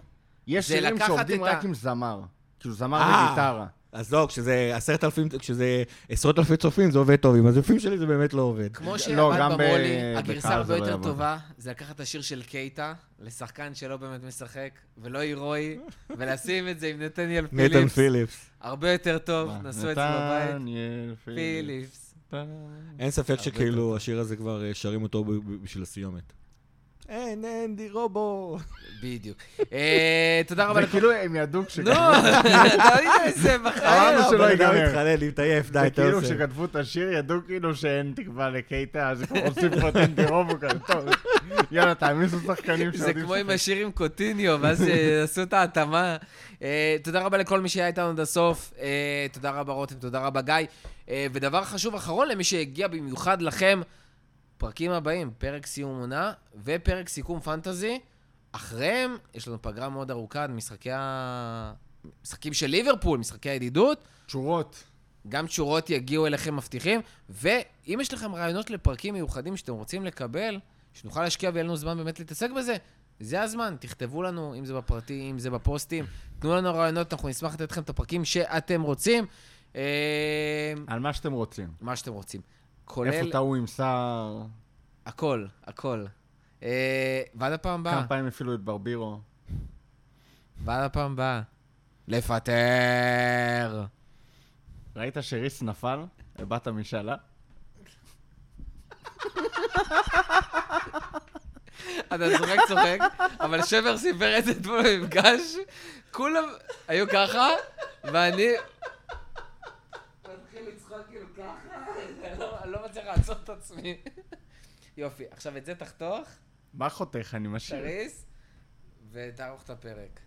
יש זה שירים לקחת שעובדים את ה- רק עם זמר. כאילו זמר אה. וגיטרה. אז לא, כשזה עשרת אלפים, כשזה עשרות אלפי צופים, זה עובד טוב. עם הזופים שלי זה באמת לא עובד. כמו לא, שעבד במולי, הגרסה הרבה לא יותר. טובה, זה לקחת את השיר של קייטה, לשחקן שלא באמת משחק, ולא הירואי, ולשים את זה עם נתניאל נתן פיליפס. פיליפס. הרבה יותר טוב? נסו את זה בבית. נתניאל פיליפס. אין ספק שכאילו. השיר הזה כבר אה, שרים אותו בשביל הסיומת. אין, אנדי רובו. בדיוק. אה, תודה רבה זה. כאילו הם ידעו נו, כשכתבו לא יודע איזה בחיים. אמרנו שלא ייגמר. מתחנן, מתעייף, די, זה אתה כאילו עושה. כשכתבו את השיר, ידעו כאילו שאין תקווה לקייטה, אז הם עושים פה את אנדי רובו כזה, טוב, יאללה, תעמיסו שחקנים זה כמו עם. השיר עם קוטיניו, ואז אה, עשו את ההתאמה. אה, תודה רבה לכל מי שהיה איתנו עד הסוף. תודה רבה רותם, תודה רבה גיא. ודבר חשוב אחרון למי שהגיע במיוחד לכם, פרקים הבאים, פרק סיום עונה ופרק סיכום פנטזי. אחריהם יש לנו פגרה מאוד ארוכה, משחקי ה... משחקים של ליברפול, משחקי הידידות. תשורות. גם תשורות יגיעו אליכם מבטיחים, ואם יש לכם רעיונות לפרקים מיוחדים שאתם רוצים לקבל, שנוכל להשקיע ויהיה לנו זמן באמת להתעסק בזה, זה הזמן, תכתבו לנו, אם זה בפרטי, אם זה בפוסטים, תנו לנו רעיונות, אנחנו נשמח לתת לכם את הפרקים שאתם רוצים. אה, על מה שאתם רוצים. מה שאתם רוצים. איפה כולל טעו עם סער, הכל, הכל. אה, ועד הפעם הבאה, כמה פעמים אפילו את ברבירו. ועד הפעם הבאה. לפטר. ראית שריס נפל? הבעת משאלה? אתה צוחק צוחק, אבל שבר סיפר את זה אתמול במפגש, כולם היו ככה, ואני... מתחיל לצחוק כאילו ככה, אני לא- אני לא מצליח לעצור את עצמי. יופי, עכשיו את זה תחתוך, מה חותך? אני משאיר. תריס, ותערוך את הפרק.